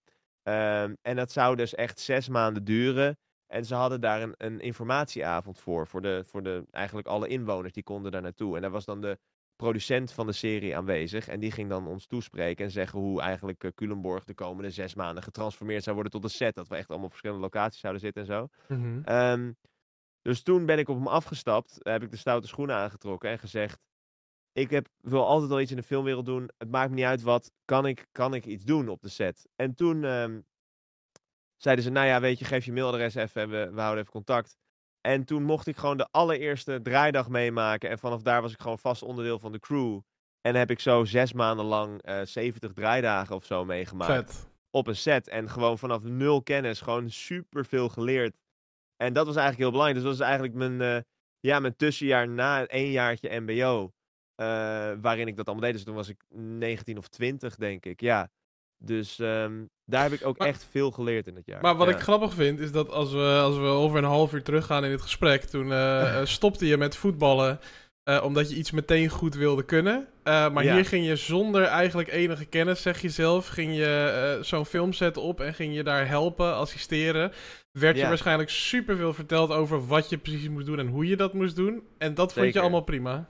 Ehm, en dat zou dus echt zes maanden duren. En ze hadden daar een, een informatieavond voor, voor, de, voor de, eigenlijk alle inwoners, die konden daar naartoe. En daar was dan de producent van de serie aanwezig. En die ging dan ons toespreken en zeggen hoe eigenlijk eh, Culemborg de komende zes maanden getransformeerd zou worden tot een set. Dat we echt allemaal op verschillende locaties zouden zitten en zo. Mhm. Ehm, dus toen ben ik op hem afgestapt, heb ik de stoute schoenen aangetrokken en gezegd: Ik heb, wil altijd wel iets in de filmwereld doen. Het maakt me niet uit wat. Kan ik, kan ik iets doen op de set? En toen ehm, zeiden ze: Nou ja, weet je, geef je mailadres even en we, we houden even contact. En toen mocht ik gewoon de allereerste draaidag meemaken. En vanaf daar was ik gewoon vast onderdeel van de crew. En heb ik zo zes maanden lang eh 70 draaidagen of zo meegemaakt Vet. op een set. En gewoon vanaf nul kennis, gewoon super veel geleerd. En dat was eigenlijk heel belangrijk. Dus dat was eigenlijk mijn, eh, ja, mijn tussenjaar na een éénjaartje MBO. eh, waarin ik dat allemaal deed. Dus toen was ik 19 of 20, denk ik. Ja. Dus ehm, daar heb ik ook Maar- echt veel geleerd in dat jaar. Maar wat ja. ik grappig vind, is dat als we, als we over een half uur teruggaan in het gesprek, toen eh, eh, stopte je met voetballen, eh, omdat je iets meteen goed wilde kunnen. Maar Ja. hier ging je zonder eigenlijk enige kennis, zeg je zelf, ging je eh, zo'n filmset op en ging je daar helpen, assisteren. Werd je waarschijnlijk superveel verteld over wat je precies moest doen en hoe je dat moest doen. En dat vond je allemaal prima.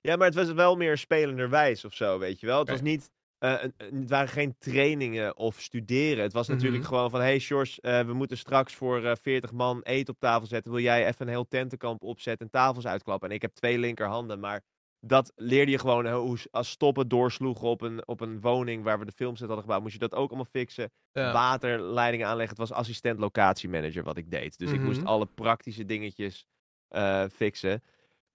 Ja, maar het was wel meer spelenderwijs of zo, weet je wel. Het was niet... eh, een- het waren geen trainingen of studeren. Het was natuurlijk Mhm. gewoon van... Hey Sjors, eh, we moeten straks voor eh 40 man eten op tafel zetten. Wil jij even een heel tentenkamp opzetten en tafels uitklappen? En ik heb twee linkerhanden, maar... Dat leerde je gewoon eh, hoe als stoppen doorsloegen op een, op een woning waar we de filmset hadden gebouwd. Moest je dat ook allemaal fixen. Ja. Waterleidingen aanleggen. Het was assistent locatiemanager wat ik deed. Dus ik moest Mhm. alle praktische dingetjes eh, fixen.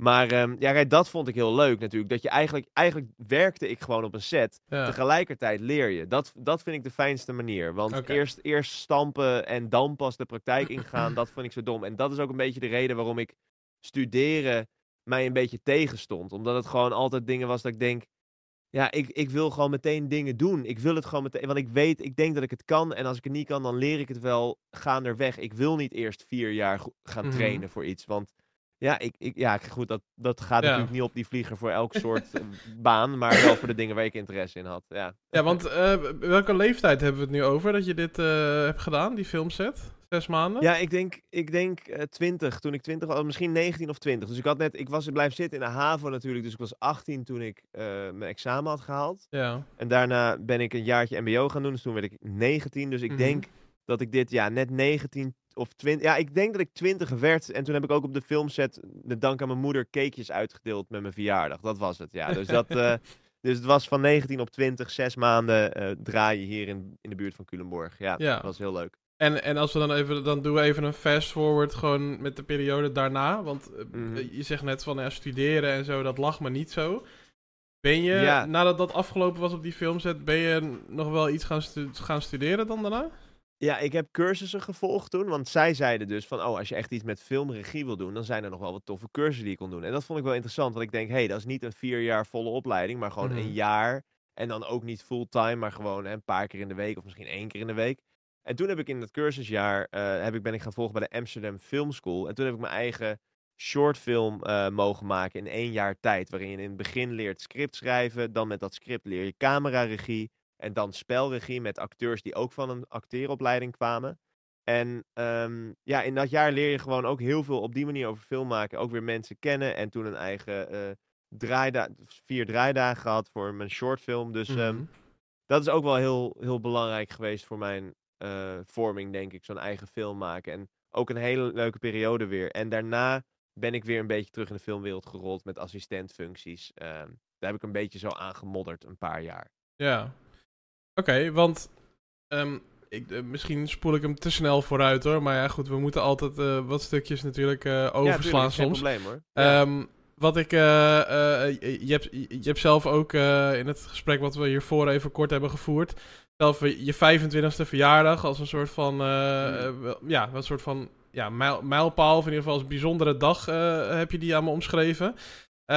Maar ehm, ja, kijk, dat vond ik heel leuk natuurlijk. Dat je eigenlijk, eigenlijk werkte ik gewoon op een set. Ja. Tegelijkertijd leer je. Dat, dat vind ik de fijnste manier. Want eerst, eerst stampen en dan pas de praktijk ingaan, dat vond ik zo dom. En dat is ook een beetje de reden waarom ik studeren mij een beetje tegenstond. Omdat het gewoon altijd dingen was dat ik denk... Ja, ik, ik wil gewoon meteen dingen doen. Ik wil het gewoon meteen... Want ik weet, ik denk dat ik het kan. En als ik het niet kan, dan leer ik het wel gaanderweg. Ik wil niet eerst vier jaar gaan Mhm. trainen voor iets. Want ja, ik, ik, ja goed, dat, dat gaat Ja. natuurlijk niet op die vlieger voor elk soort eh, baan. Maar wel voor de dingen waar ik interesse in had. Ja, Ja, want eh, welke leeftijd hebben we het nu over dat je dit eh, hebt gedaan, die filmset? Zes maanden? Ja, ik denk, ik denk eh 20. Toen ik 20 was, misschien 19 of 20. Dus ik had net, ik was blijven zitten in de HAVO natuurlijk. Dus ik was 18 toen ik mijn examen had gehaald. Ja. En daarna ben ik een jaartje MBO gaan doen. Dus toen werd ik 19. Dus ik Mhm. denk dat ik dit, ja, net 19 of 20. Ja, ik denk dat ik 20 werd. En toen heb ik ook op de filmset, met dank aan mijn moeder, cakejes uitgedeeld met mijn verjaardag. Dat was het, ja. Dus, dat, eh, dus het was van 19 op 20, zes maanden eh, draaien hier in, in de buurt van Culemborg. Ja, Ja. dat was heel leuk. En, en als we dan even, dan doen we even een fast forward gewoon met de periode daarna. Want eh, Mhm. je zegt net van ja, studeren en zo, dat lag me niet zo. Ben je, Ja. nadat dat afgelopen was op die filmset, ben je nog wel iets gaan, stu- gaan studeren dan daarna? Ja, ik heb cursussen gevolgd toen. Want zij zeiden dus van, oh, als je echt iets met filmregie wil doen, dan zijn er nog wel wat toffe cursussen die je kon doen. En dat vond ik wel interessant, want ik denk, hé, hey, dat is niet een vier jaar volle opleiding, maar gewoon Mhm. een jaar. En dan ook niet fulltime, maar gewoon hè, een paar keer in de week of misschien één keer in de week. En toen heb ik in dat cursusjaar, eh, heb ik, ben ik gaan volgen bij de Amsterdam Film School. En toen heb ik mijn eigen shortfilm eh mogen maken in één jaar tijd. Waarin je in het begin leert script schrijven, dan met dat script leer je cameraregie. En dan spelregie met acteurs die ook van een acteeropleiding kwamen. En ehm, ja, in dat jaar leer je gewoon ook heel veel op die manier over film maken. Ook weer mensen kennen. En toen een eigen draaida vier draaidagen gehad voor mijn shortfilm. Dus ehm, Mhm. dat is ook wel heel, heel belangrijk geweest voor mijn eh, vorming, denk ik. Zo'n eigen film maken. En ook een hele leuke periode weer. En daarna ben ik weer een beetje terug in de filmwereld gerold met assistentfuncties. Ehm, daar heb ik een beetje zo aangemodderd een paar jaar. Ja. Oké, want um, ik, uh, misschien spoel ik hem te snel vooruit hoor. Maar ja, goed, we moeten altijd uh, wat stukjes natuurlijk uh, overslaan ja, soms. Geen probleem hoor. Ja. Um, wat ik, je, hebt, je hebt zelf ook in het gesprek wat we hiervoor even kort hebben gevoerd, zelf je 25e verjaardag als een soort van, mm. ja, een soort van ja, mijl, mijlpaal, of in ieder geval als bijzondere dag heb je die aan me omschreven.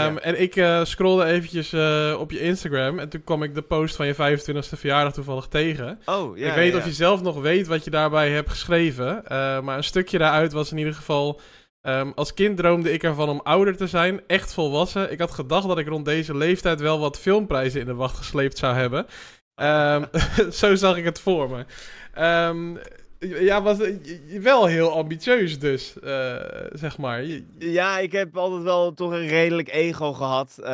Um, En ik uh, scrollde eventjes uh, op je Instagram en toen kwam ik de post van je 25e verjaardag toevallig tegen. Oh, ja. Ik weet of je zelf nog weet wat je daarbij hebt geschreven. Uh, maar een stukje daaruit was in ieder geval. Um, als kind droomde ik ervan om ouder te zijn, echt volwassen. Ik had gedacht dat ik rond deze leeftijd wel wat filmprijzen in de wacht gesleept zou hebben. Um, zo zag ik het voor me. Um, ja, was wel heel ambitieus dus, uh, zeg maar. Ja, ik heb altijd wel toch een redelijk ego gehad. Uh,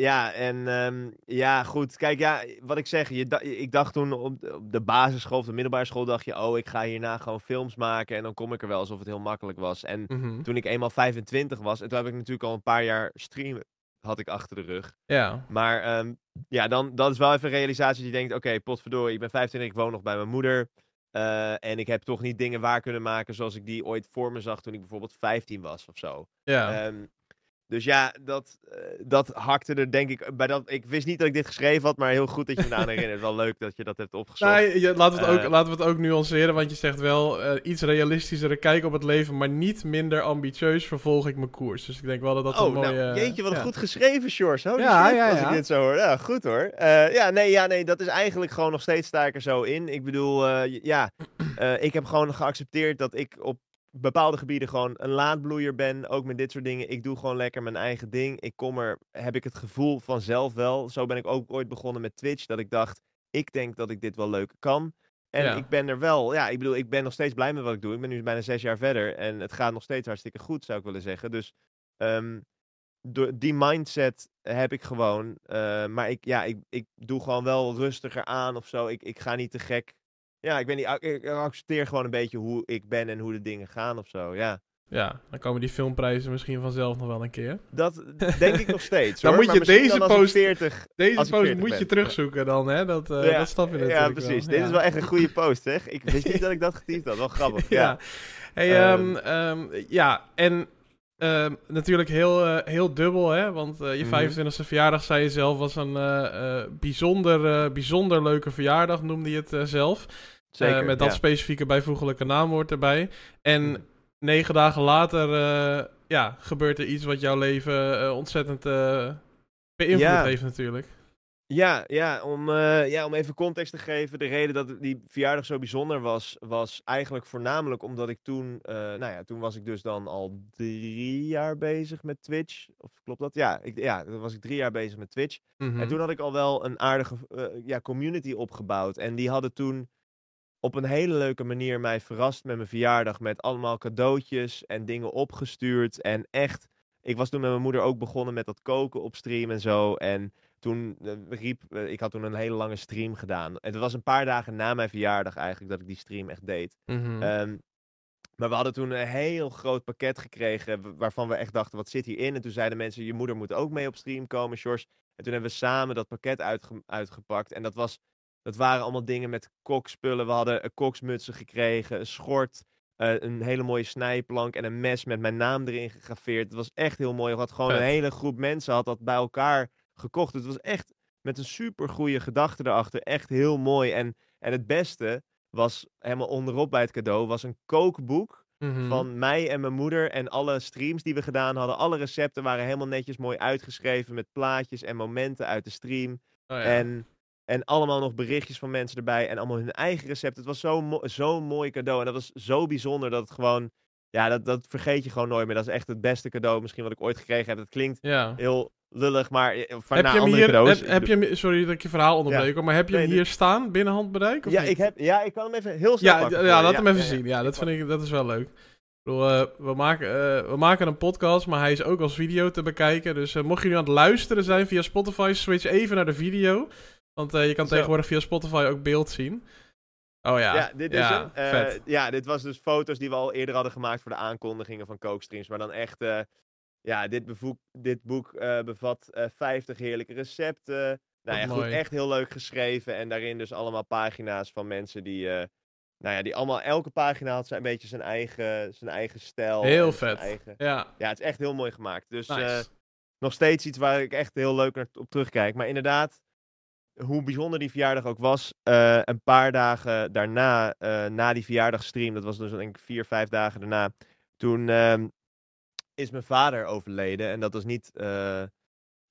ja, en um, ja, goed. Kijk, ja, wat ik zeg, je, ik dacht toen op, op de basisschool of de middelbare school, dacht je, oh, ik ga hierna gewoon films maken en dan kom ik er wel alsof het heel makkelijk was. En mm -hmm. toen ik eenmaal 25 was, en toen heb ik natuurlijk al een paar jaar streamen had ik achter de rug. Ja. Maar um, ja, dan, dan is wel even een realisatie die denkt, oké, okay, potverdorie, ik ben 25, ik woon nog bij mijn moeder. Uh, en ik heb toch niet dingen waar kunnen maken zoals ik die ooit voor me zag toen ik bijvoorbeeld 15 was of zo. Ja. Um, dus ja, dat, uh, dat hakte er denk ik bij dat. Ik wist niet dat ik dit geschreven had, maar heel goed dat je me aan herinnert. Wel leuk dat je dat hebt opgezocht. Nee, je, laten, we het ook, uh, laten we het ook nuanceren, want je zegt wel iets realistischere kijk op het leven, maar niet minder ambitieus vervolg ik mijn koers. Dus ik denk wel dat dat oh, een mooie... Nou, jeetje, wat ja. goed geschreven, Shores. Holy ja, shit, ja, als ja. ik dit zo hoor. Ja, goed hoor. Uh, ja, nee, ja, nee, dat is eigenlijk gewoon nog steeds sta ik er zo in. Ik bedoel, uh, ja, uh, ik heb gewoon geaccepteerd dat ik op bepaalde gebieden gewoon een laadbloeier ben. Ook met dit soort dingen. Ik doe gewoon lekker mijn eigen ding. Ik kom er, heb ik het gevoel vanzelf wel. Zo ben ik ook ooit begonnen met Twitch. Dat ik dacht, ik denk dat ik dit wel leuk kan. En Ja. ik ben er wel, ja, ik bedoel, ik ben nog steeds blij met wat ik doe. Ik ben nu bijna zes jaar verder en het gaat nog steeds hartstikke goed, zou ik willen zeggen. Dus ehm, door die mindset heb ik gewoon. eh, maar ik, ja, ik, ik doe gewoon wel rustiger aan of zo. Ik, ik ga niet te gek. Ja, ik, ben niet, ik accepteer gewoon een beetje hoe ik ben en hoe de dingen gaan of zo. Ja, Ja, dan komen die filmprijzen misschien vanzelf nog wel een keer. dat denk ik nog steeds. Dan hoor. moet je deze post- 40 Deze post 40 moet je terugzoeken dan, hè? Dat, Ja, dat snap je natuurlijk Ja, precies. wel. Dit is wel echt een goede post, zeg. Ik wist niet dat ik dat getypt had. Wel grappig. ja. Ja. Hey, Ehm. ehm, ehm, ja, en natuurlijk heel, eh, heel dubbel, hè? Want eh, je Mhm. 25e verjaardag, zei je zelf, was een bijzonder, bijzonder leuke verjaardag, noemde je het zelf. Zeker. Met dat ja. specifieke bijvoeglijke naamwoord erbij. En Mhm. negen dagen later eh, ja, gebeurt er iets wat jouw leven eh, ontzettend eh, beïnvloed Ja. heeft natuurlijk. Ja, ja, om, ja, om even context te geven. De reden dat die verjaardag zo bijzonder was, was eigenlijk voornamelijk omdat ik toen, nou ja, toen was ik dus dan al drie jaar bezig met Twitch. Of klopt dat? Ja, ik, ja, dan was ik drie jaar bezig met Twitch. Mhm. En toen had ik al wel een aardige ja, community opgebouwd. En die hadden toen op een hele leuke manier mij verrast met mijn verjaardag. Met allemaal cadeautjes en dingen opgestuurd. En echt, ik was toen met mijn moeder ook begonnen met dat koken op stream en zo. En toen eh, riep, eh, ik had toen een hele lange stream gedaan. En het was een paar dagen na mijn verjaardag eigenlijk dat ik die stream echt deed. Mhm. Ehm, maar we hadden toen een heel groot pakket gekregen wa- waarvan we echt dachten, wat zit hierin? En toen zeiden mensen, je moeder moet ook mee op stream komen, Sjors. En toen hebben we samen dat pakket uitge- uitgepakt. En dat, was, dat waren allemaal dingen met kokspullen. We hadden eh, koksmutsen gekregen, een schort, eh, een hele mooie snijplank en een mes met mijn naam erin gegraveerd. Het was echt heel mooi. We had gewoon Vet. een hele groep mensen had dat bij elkaar gekocht. Het was echt met een super goede gedachte erachter. Echt heel mooi. En, en het beste was helemaal onderop bij het cadeau, was een kookboek Mhm. van mij en mijn moeder en alle streams die we gedaan hadden. Alle recepten waren helemaal netjes mooi uitgeschreven met plaatjes en momenten uit de stream. Oh, ja. En, en allemaal nog berichtjes van mensen erbij en allemaal hun eigen recept. Het was zo'n mo zo'n mooi cadeau en dat was zo bijzonder dat het gewoon... Ja, dat, dat vergeet je gewoon nooit meer. Dat is echt het beste cadeau misschien wat ik ooit gekregen heb. Het klinkt ja. heel lullig, maar eh, van Heb je hem andere hier, cadeaus. heb, heb je hem, sorry dat ik je verhaal onderbreek, maar heb je hem hier staan, binnen handbereik? Of ja, niet? ik heb, ja, ik kan hem even heel snel Ja, pakken ja, laat hem even zien. Ja, dat vind ik, dat is wel leuk. Ik bedoel, eh, we, maken, eh, we maken een podcast, maar hij is ook als video te bekijken. Dus eh, mocht je nu aan het luisteren zijn via Spotify, switch even naar de video. Want eh, je kan Zo. tegenwoordig via Spotify ook beeld zien. Oh ja. Ja, dit is hem. Uh, ja, dit was dus foto's die we al eerder hadden gemaakt voor de aankondigingen van Kookstreams. Maar dan echt, uh, ja, dit, bevoek, dit boek bevat 50 heerlijke recepten. Nou ja, goed, echt heel leuk geschreven. En daarin dus allemaal pagina's van mensen die, nou ja, die allemaal, elke pagina had een beetje zijn eigen, zijn eigen stijl. Heel vet. Eigen... Ja. ja, het is echt heel mooi gemaakt. Dus nice. nog steeds iets waar ik echt heel leuk naar, op terugkijk. Maar inderdaad, hoe bijzonder die verjaardag ook was, uh, een paar dagen daarna, uh, na die verjaardagstream, dat was dus denk ik vier, vijf dagen daarna, toen uh, is mijn vader overleden. En dat was niet uh,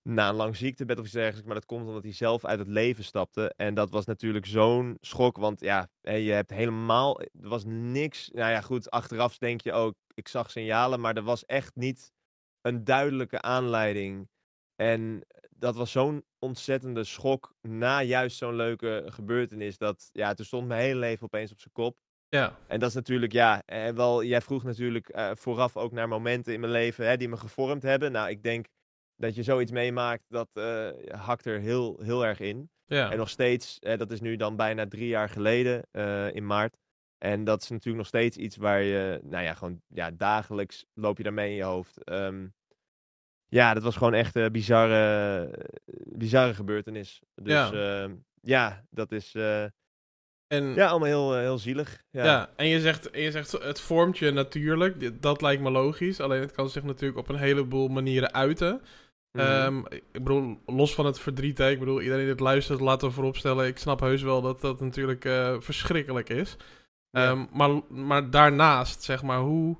na een lang ziektebed of iets dergelijks, maar dat komt omdat hij zelf uit het leven stapte. En dat was natuurlijk zo'n schok, want ja, je hebt helemaal, er was niks, nou ja goed, achteraf denk je ook, ik zag signalen, maar er was echt niet een duidelijke aanleiding. En dat was zo'n ontzettende schok na juist zo'n leuke gebeurtenis. Dat, ja, toen stond mijn hele leven opeens op zijn kop. Ja. En dat is natuurlijk, ja, eh, wel, jij vroeg natuurlijk uh, vooraf ook naar momenten in mijn leven hè, die me gevormd hebben. Nou, ik denk dat je zoiets meemaakt, dat uh, hakt er heel, heel erg in. Ja. En nog steeds, dat is nu dan bijna drie jaar geleden in maart. En dat is natuurlijk nog steeds iets waar je, nou ja, gewoon ja, dagelijks loop je daarmee in je hoofd. Um, ja, dat was gewoon echt een bizarre, bizarre gebeurtenis. Dus ja, uh, ja dat is. Uh, en, ja, allemaal heel, heel zielig. Ja, ja en je zegt, je zegt het vormt je natuurlijk. Dat lijkt me logisch. Alleen het kan zich natuurlijk op een heleboel manieren uiten. Mm um, ik bedoel, los van het verdriet, hè, ik bedoel, iedereen die dit luistert, laten we vooropstellen. Ik snap heus wel dat dat natuurlijk uh, verschrikkelijk is. Ja. Um, maar, maar daarnaast, zeg maar, hoe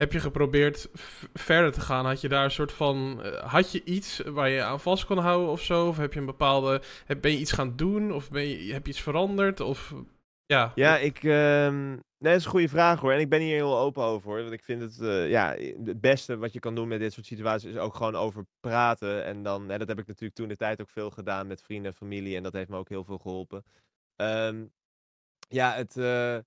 heb je geprobeerd verder te gaan? Had je daar een soort van. Uh, had je iets waar je aan vast kon houden of zo? Of heb je een bepaalde. Ben je iets gaan doen? Of ben je, heb je iets veranderd? Of. Ja. Ja, ik. Um, nee, dat is een goede vraag hoor. En ik ben hier heel open over hoor. Want ik vind het. Uh, ja, het beste wat je kan doen met dit soort situaties is ook gewoon over praten. En dan. Hè, dat heb ik natuurlijk toen de tijd ook veel gedaan met vrienden en familie. En dat heeft me ook heel veel geholpen. Um, ja, het. Uh,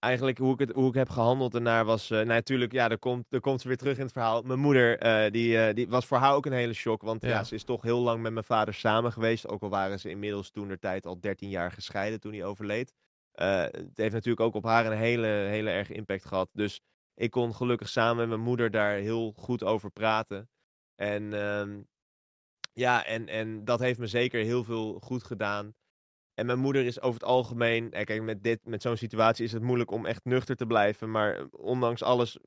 eigenlijk hoe ik, het, hoe ik heb gehandeld daarna was... Uh, natuurlijk, ja, er komt, er komt ze weer terug in het verhaal. Mijn moeder, uh, die, uh, die was voor haar ook een hele shock. Want ja. ja. ze is toch heel lang met mijn vader samen geweest. Ook al waren ze inmiddels toen de tijd al 13 jaar gescheiden toen hij overleed. het heeft natuurlijk ook op haar een hele, hele erg impact gehad. Dus ik kon gelukkig samen met mijn moeder daar heel goed over praten. En um, ja, en, en dat heeft me zeker heel veel goed gedaan. En mijn moeder is over het algemeen. Kijk, met, dit, met zo'n situatie is het moeilijk om echt nuchter te blijven. Maar eh, ondanks alles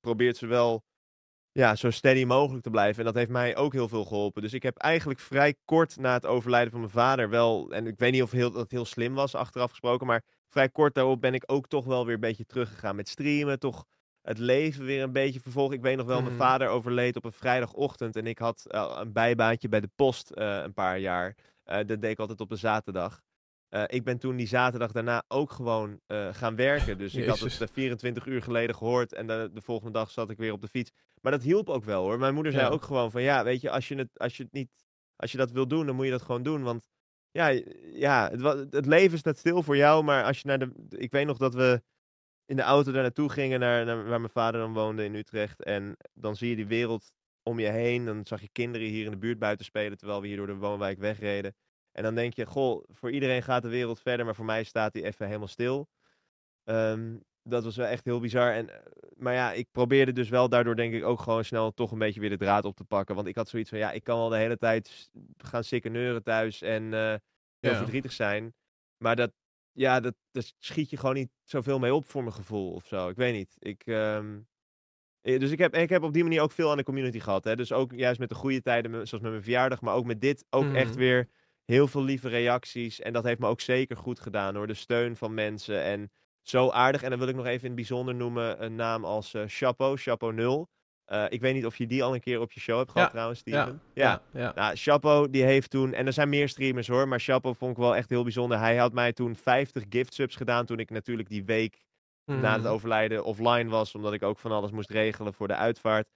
probeert ze wel ja, zo steady mogelijk te blijven. En dat heeft mij ook heel veel geholpen. Dus ik heb eigenlijk vrij kort na het overlijden van mijn vader wel. En ik weet niet of heel, dat heel slim was, achteraf gesproken. Maar vrij kort daarop ben ik ook toch wel weer een beetje teruggegaan met streamen. Toch het leven weer een beetje vervolgen. Ik weet nog wel, mijn mhm. vader overleed op een vrijdagochtend. En ik had uh, een bijbaantje bij de post uh, een paar jaar. Uh, dat deed ik altijd op de zaterdag. Uh, ik ben toen die zaterdag daarna ook gewoon uh, gaan werken. Dus ik had het 24 uur geleden gehoord en de, de, volgende dag zat ik weer op de fiets. Maar dat hielp ook wel hoor. Mijn moeder zei ook gewoon van ja, weet je, als je, het, als je het niet, als je dat wil doen, dan moet je dat gewoon doen. Want ja, ja het, het leven staat stil voor jou, maar als je naar de, ik weet nog dat we in de auto daar naartoe gingen, naar, naar waar mijn vader dan woonde in Utrecht. En dan zie je die wereld om je heen. Dan zag je kinderen hier in de buurt buiten spelen, terwijl we hier door de woonwijk wegreden. En dan denk je, goh, voor iedereen gaat de wereld verder, maar voor mij staat die even helemaal stil. Um, dat was wel echt heel bizar. En, eh, maar ja, ik probeerde dus wel daardoor denk ik ook gewoon snel toch een beetje weer de draad op te pakken. Want ik had zoiets van, ja, ik kan wel de hele tijd gaan sikkeneuren thuis en uh, heel ja. verdrietig zijn. Maar dat, ja, dat, dat schiet je gewoon niet zoveel mee op voor mijn gevoel of zo. Ik weet niet. Ik, um, dus ik heb, ik heb op die manier ook veel aan de community gehad. Hè? Dus ook juist met de goede tijden, zoals met mijn verjaardag, maar ook met dit ook mm -hmm. echt weer heel veel lieve reacties. En dat heeft me ook zeker goed gedaan hoor. De steun van mensen. En zo aardig. En dan wil ik nog even in het bijzonder noemen een naam als uh, Chapeau, Chapeau 0. Uh, ik weet niet of je die al een keer op je show hebt gehad ja, trouwens, Steven. Ja, ja. ja. Nou, die heeft toen... En er zijn meer streamers hoor, maar Chapeau vond ik wel echt heel bijzonder. Hij had mij toen 50 gift subs gedaan toen ik natuurlijk die week mm. na het mhm. overlijden offline was. Omdat ik ook van alles moest regelen voor de uitvaart.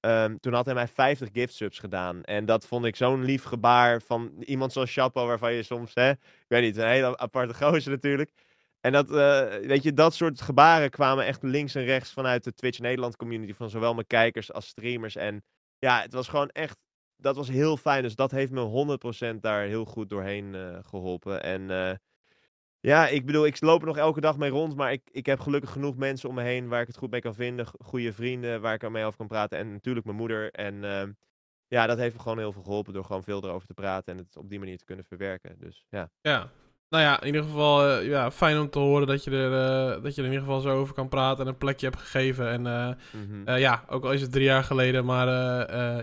Um, toen had hij mij 50 gift subs gedaan. En dat vond ik zo'n lief gebaar van iemand zoals Chapo, waarvan je soms, hè, ik weet niet, een hele aparte gozer natuurlijk. En dat, uh, weet je, dat soort gebaren kwamen echt links en rechts vanuit de Twitch Nederland community. Van zowel mijn kijkers als streamers. En ja, het was gewoon echt, dat was heel fijn. Dus dat heeft me 100% daar heel goed doorheen uh, geholpen. En uh, Ja, ik bedoel, ik loop er nog elke dag mee rond, maar ik, ik heb gelukkig genoeg mensen om me heen waar ik het goed mee kan vinden. Goede vrienden waar ik er mee over kan praten. En natuurlijk mijn moeder. En ehm, ja, dat heeft me gewoon heel veel geholpen door gewoon veel erover te praten en het op die manier te kunnen verwerken. Dus ja. Ja, nou ja, in ieder geval uh, ja, fijn om te horen dat je, er, uh, dat je er in ieder geval zo over kan praten en een plekje hebt gegeven. En uh, mm -hmm. ja, ook al is het drie jaar geleden, maar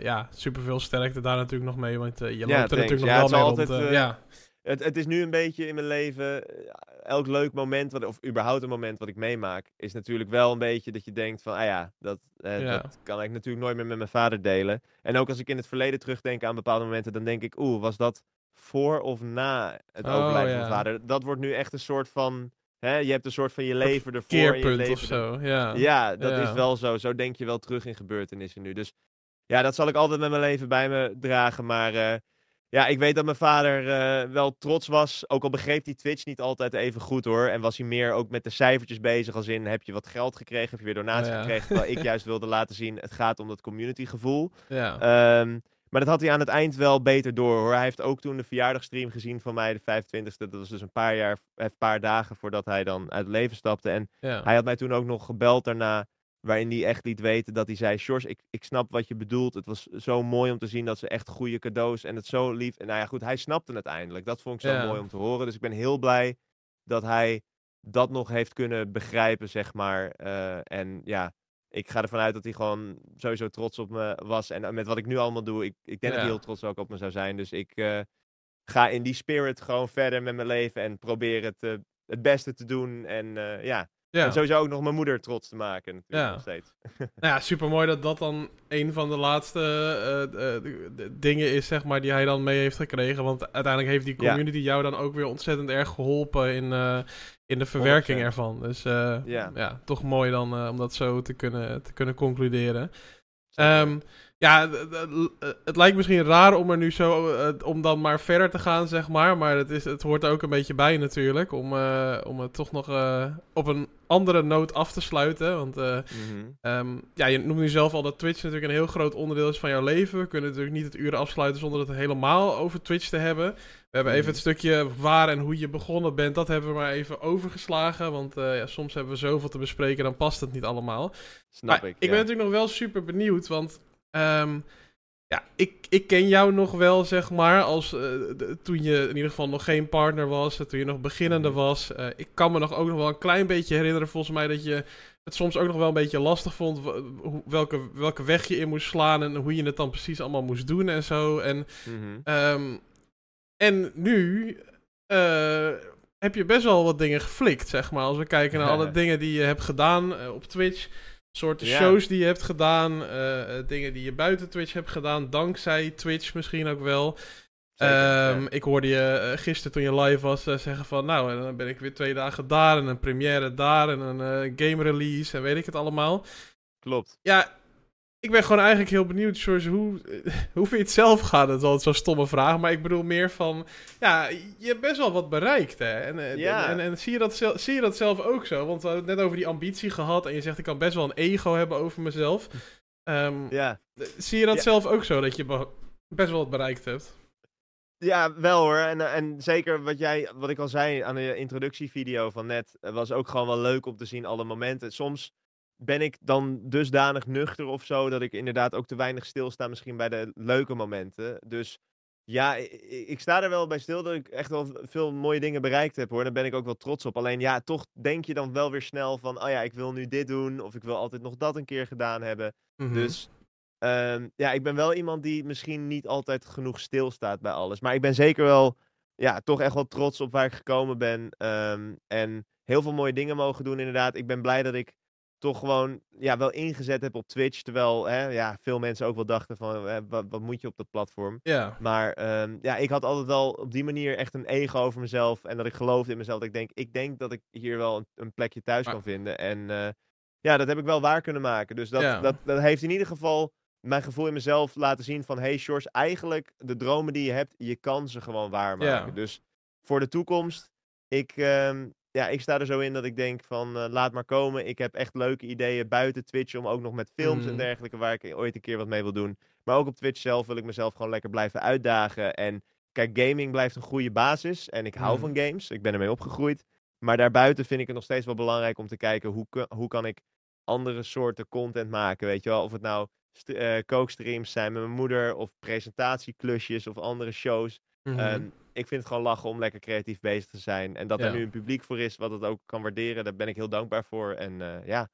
ja, superveel sterkte daar natuurlijk nog mee. Want je loopt er natuurlijk ja, nog wel mee altijd, rond. ja. Het, het is nu een beetje in mijn leven, elk leuk moment, wat, of überhaupt een moment wat ik meemaak, is natuurlijk wel een beetje dat je denkt van, ah ja, dat, ja. dat kan ik natuurlijk nooit meer met mijn vader delen. En ook als ik in het verleden terugdenk aan bepaalde momenten, dan denk ik, oeh, was dat voor of na het oh, overlijden van mijn vader. Dat wordt nu echt een soort van. Hè, je hebt een soort van je leven ervoor. Keerpunt je leven of zo. Ja, ja dat is wel zo. Zo denk je wel terug in gebeurtenissen nu. Dus ja, dat zal ik altijd met mijn leven bij me dragen. Maar uh, ja, ik weet dat mijn vader uh, wel trots was. Ook al begreep hij Twitch niet altijd even goed hoor. En was hij meer ook met de cijfertjes bezig. Als in, heb je wat geld gekregen? Heb je weer donatie oh, ja. gekregen? Terwijl ik juist wilde laten zien, het gaat om dat community gevoel. Ja. Um, maar dat had hij aan het eind wel beter door hoor. Hij heeft ook toen de verjaardagstream gezien van mij, de 25e. Dat was dus een paar, jaar, een paar dagen voordat hij dan uit het leven stapte. En ja. hij had mij toen ook nog gebeld daarna. Waarin hij echt liet weten dat hij zei: Sjors, ik, ik snap wat je bedoelt. Het was zo mooi om te zien dat ze echt goede cadeaus en het zo lief. En nou ja, goed, hij snapte het eindelijk. Dat vond ik zo Ja. mooi om te horen. Dus ik ben heel blij dat hij dat nog heeft kunnen begrijpen, zeg maar. Eh, en ja, ik ga ervan uit dat hij gewoon sowieso trots op me was. En met wat ik nu allemaal doe, ik, ik denk dat hij heel trots ook op me zou zijn. Dus ik eh, ga in die spirit gewoon verder met mijn leven en probeer het, eh, het beste te doen. En eh, ja, Ja. en sowieso ook nog mijn moeder trots te maken natuurlijk Ja. nog steeds. Nou ja, super mooi dat dat dan een van de laatste eh, eh, dingen is, zeg maar, die hij dan mee heeft gekregen. Want uiteindelijk heeft die Ja. community jou dan ook weer ontzettend erg geholpen in, eh, in de verwerking 100%. ervan. Dus Ja. ja, toch mooi dan om dat zo te kunnen, te kunnen concluderen. Ehm, ja, d- d- eh, het lijkt misschien raar om er nu zo, eh, om dan maar verder te gaan, zeg maar. Maar het, is, het hoort er ook een beetje bij natuurlijk, om, eh, om het toch nog eh, op een andere noot af te sluiten. Want eh, Mhm. Ehm, ja, je noemt nu zelf al dat Twitch natuurlijk een heel groot onderdeel is van jouw leven. We kunnen natuurlijk niet het uur afsluiten zonder het helemaal over Twitch te hebben. We hebben even Mhm. het stukje waar en hoe je begonnen bent, dat hebben we maar even overgeslagen. Want eh, ja, soms hebben we zoveel te bespreken, dan past het niet allemaal. Snap Maar ik. ik ben ja. natuurlijk nog wel super benieuwd, want ehm, ja, ik, ik ken jou nog wel, zeg maar, als eh, de- toen je in ieder geval nog geen partner was, eh, toen je nog beginnende Mhm. was. Eh, ik kan me nog ook nog wel een klein beetje herinneren, volgens mij, dat je het soms ook nog wel een beetje lastig vond welke, welke weg je in moest slaan en hoe je het dan precies allemaal moest doen en zo. En, Mhm. ehm, en nu heb je best wel wat dingen geflikt, zeg maar. Als we kijken naar alle dingen die je hebt gedaan op Twitch soorten shows die je hebt gedaan, eh, dingen die je buiten Twitch hebt gedaan, dankzij Twitch misschien ook wel. Zeker, Ehm, ja. Ik hoorde je eh, gisteren toen je live was eh, zeggen van, nou, en dan ben ik weer twee dagen daar en een première daar en een game release en weet ik het allemaal. Klopt. Ja, ik ben gewoon eigenlijk heel benieuwd, George, hoe, hoe vind je het zelf gaan? Dat is altijd zo'n stomme vraag, maar ik bedoel meer van, ja, je hebt best wel wat bereikt, hè? En, eh, Ja. en, en, en zie, je dat zelf, zie je dat zelf ook zo? Want we hadden het net over die ambitie gehad en je zegt, ik kan best wel een ego hebben over mezelf. Ehm, Ja. Zie je dat Ja. zelf ook zo, dat je be- best wel wat bereikt hebt? Ja, wel hoor. En, eh, en zeker wat, jij, wat ik al zei aan de introductievideo van net, eh, was ook gewoon wel leuk om te zien alle momenten. Soms ben ik dan dusdanig nuchter of zo, dat ik inderdaad ook te weinig stilsta misschien bij de leuke momenten. Dus ja, ik sta er wel bij stil dat ik echt wel veel mooie dingen bereikt heb hoor. Daar ben ik ook wel trots op. Alleen ja, toch denk je dan wel weer snel van, oh ja, ik wil nu dit doen. Of ik wil altijd nog dat een keer gedaan hebben. Mhm. Dus ehm, ja, ik ben wel iemand die misschien niet altijd genoeg stilstaat bij alles. Maar ik ben zeker wel, ja, toch echt wel trots op waar ik gekomen ben. Ehm, en heel veel mooie dingen mogen doen, inderdaad. Ik ben blij dat ik toch gewoon ja, wel ingezet heb op Twitch. Terwijl hè, ja, veel mensen ook wel dachten van, wat, wat moet je op dat platform? Ja, Maar ehm, ja, ik had altijd wel op die manier echt een ego over mezelf. En dat ik geloofde in mezelf. Dat ik denk, ik denk dat ik hier wel een, een plekje thuis Maar- kan vinden. En eh, ja, dat heb ik wel waar kunnen maken. Dus dat, Ja. dat, dat heeft in ieder geval mijn gevoel in mezelf laten zien van... Hey Shores, eigenlijk de dromen die je hebt, je kan ze gewoon waarmaken. Ja. Dus voor de toekomst, ik, ehm, ja, ik sta er zo in dat ik denk van eh, laat maar komen. Ik heb echt leuke ideeën buiten Twitch om ook nog met films en Mhm. dergelijke... waar ik ooit een keer wat mee wil doen. Maar ook op Twitch zelf wil ik mezelf gewoon lekker blijven uitdagen. En kijk, gaming blijft een goede basis. En ik hou van games. Ik ben ermee opgegroeid. Maar daarbuiten vind ik het nog steeds wel belangrijk om te kijken hoe, hoe kan ik andere soorten content maken. Weet je wel, of het nou eh, kookstreams zijn met mijn moeder, of presentatieklusjes of andere shows. Mhm. Ehm, ik vind het gewoon lachen om lekker creatief bezig te zijn. En dat Ja. er nu een publiek voor is wat het ook kan waarderen, daar ben ik heel dankbaar voor. En eh, ja,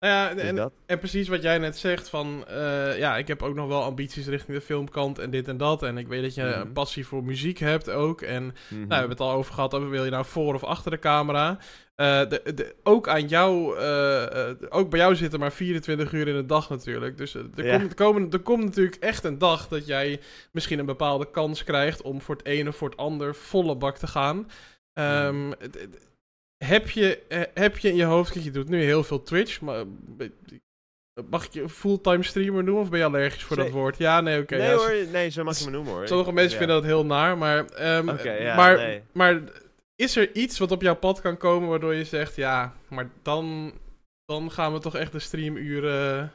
nou ja, dus en, precies wat jij net zegt van, eh, ja, ik heb ook nog wel ambities richting de filmkant en dit en dat. En ik weet dat je Mhm. een passie voor muziek hebt ook. En Mhm. nou, we hebben het al over gehad, over wil je nou voor of achter de camera. Eh, de, de, ook aan jou, eh, eh, ook bij jou zitten maar 24 uur in de dag natuurlijk. Dus er, Ja. komt, er, komen, er komt natuurlijk echt een dag dat jij misschien een bepaalde kans krijgt om voor het ene of voor het ander volle bak te gaan. Ehm, het- heb, je, heb je in je hoofd, je doet nu heel veel Twitch, maar mag ik je fulltime streamer noemen of ben je allergisch voor dat woord? Ja, nee, oké. nee ja, hoor, nee, zo mag je me noemen hoor. Sommige mensen ja. vinden dat heel naar, maar, ehm, ja, maar, nee. maar is er iets wat op jouw pad kan komen waardoor je zegt, ja, maar dan, dan gaan we toch echt de streamuren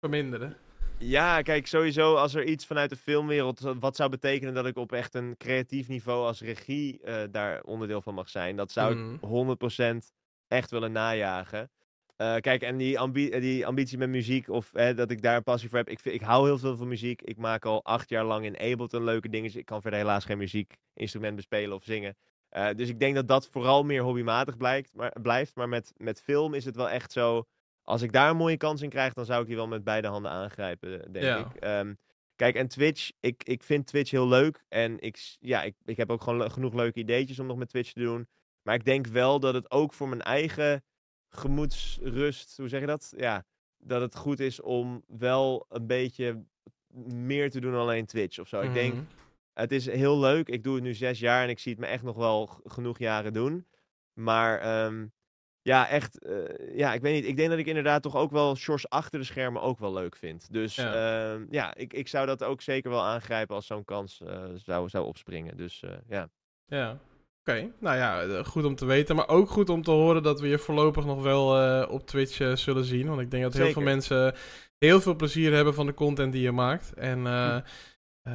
verminderen? Ja, kijk, sowieso als er iets vanuit de filmwereld wat zou betekenen dat ik op echt een creatief niveau als regie eh, daar onderdeel van mag zijn, dat zou Mhm. ik 100% echt willen najagen. Eh, kijk, en die, ambi- eh, die ambitie met muziek, of hè, dat ik daar een passie voor heb. Ik, ik hou heel veel van muziek. Ik maak al acht jaar lang in Ableton leuke dingen. Ik kan verder helaas geen muziekinstrument bespelen of zingen. Eh, dus ik denk dat dat vooral meer hobbymatig blijkt, maar, blijft. Maar met, met film is het wel echt zo. Als ik daar een mooie kans in krijg, dan zou ik die wel met beide handen aangrijpen, denk Ja. ik. Ehm, kijk, en Twitch, ik, ik vind Twitch heel leuk. En ik, ja, ik, ik heb ook gewoon genoeg leuke ideetjes om nog met Twitch te doen. Maar ik denk wel dat het ook voor mijn eigen gemoedsrust, hoe zeg je dat? Ja, dat het goed is om wel een beetje meer te doen dan alleen Twitch of zo. Ik denk, Mhm. Het is heel leuk. Ik doe het nu zes jaar en ik zie het me echt nog wel genoeg jaren doen. Maar ehm, ja, echt, eh, ja, ik weet niet. Ik denk dat ik inderdaad toch ook wel shorts achter de schermen ook wel leuk vind. Dus Ja. ja, ja ik, ik zou dat ook zeker wel aangrijpen als zo'n kans eh, zou, zou opspringen. Dus eh, ja. Ja. Oké, nou ja, goed om te weten. Maar ook goed om te horen dat we je voorlopig nog wel op Twitch zullen zien. Want ik denk dat heel Zeker. veel mensen heel veel plezier hebben van de content die je maakt. En eh,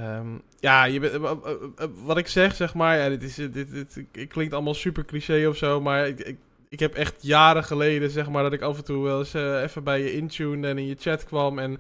ehm, ja, je bent- eh, eh, eh, wat ik zeg, zeg maar, ja, dit, is, dit, dit, dit klinkt allemaal super cliché of zo. Maar ik, ik, ik heb echt jaren geleden, zeg maar, dat ik af en toe wel eens even bij je intune en in je chat kwam. En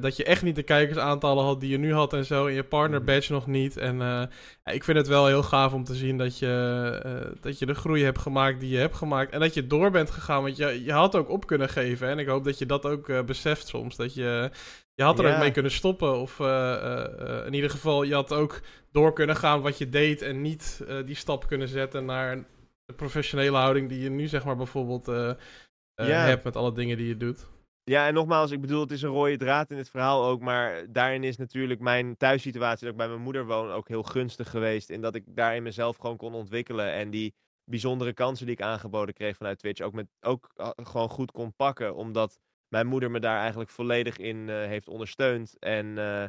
dat je echt niet de kijkersaantallen had die je nu had en zo. En je partner Mhm. badge nog niet. En ja, ik vind het wel heel gaaf om te zien dat je, dat je de groei hebt gemaakt die je hebt gemaakt. En dat je door bent gegaan. Want je, je had ook op kunnen geven. hè. En ik hoop dat je dat ook beseft soms. Dat je, je had er Ja. ook mee kunnen stoppen. Of eh, eh, eh, in ieder geval, je had ook door kunnen gaan wat je deed. En niet die stap kunnen zetten naar de professionele houding die je nu zeg maar bijvoorbeeld Ja. hebt met alle dingen die je doet. Ja, en nogmaals, ik bedoel, het is een rode draad in het verhaal ook. Maar daarin is natuurlijk mijn thuissituatie, dat ik bij mijn moeder woon, ook heel gunstig geweest. In dat ik daarin mezelf gewoon kon ontwikkelen. En die bijzondere kansen die ik aangeboden kreeg vanuit Twitch ook, met, ook gewoon goed kon pakken. Omdat mijn moeder me daar eigenlijk volledig in eh, heeft ondersteund. En eh,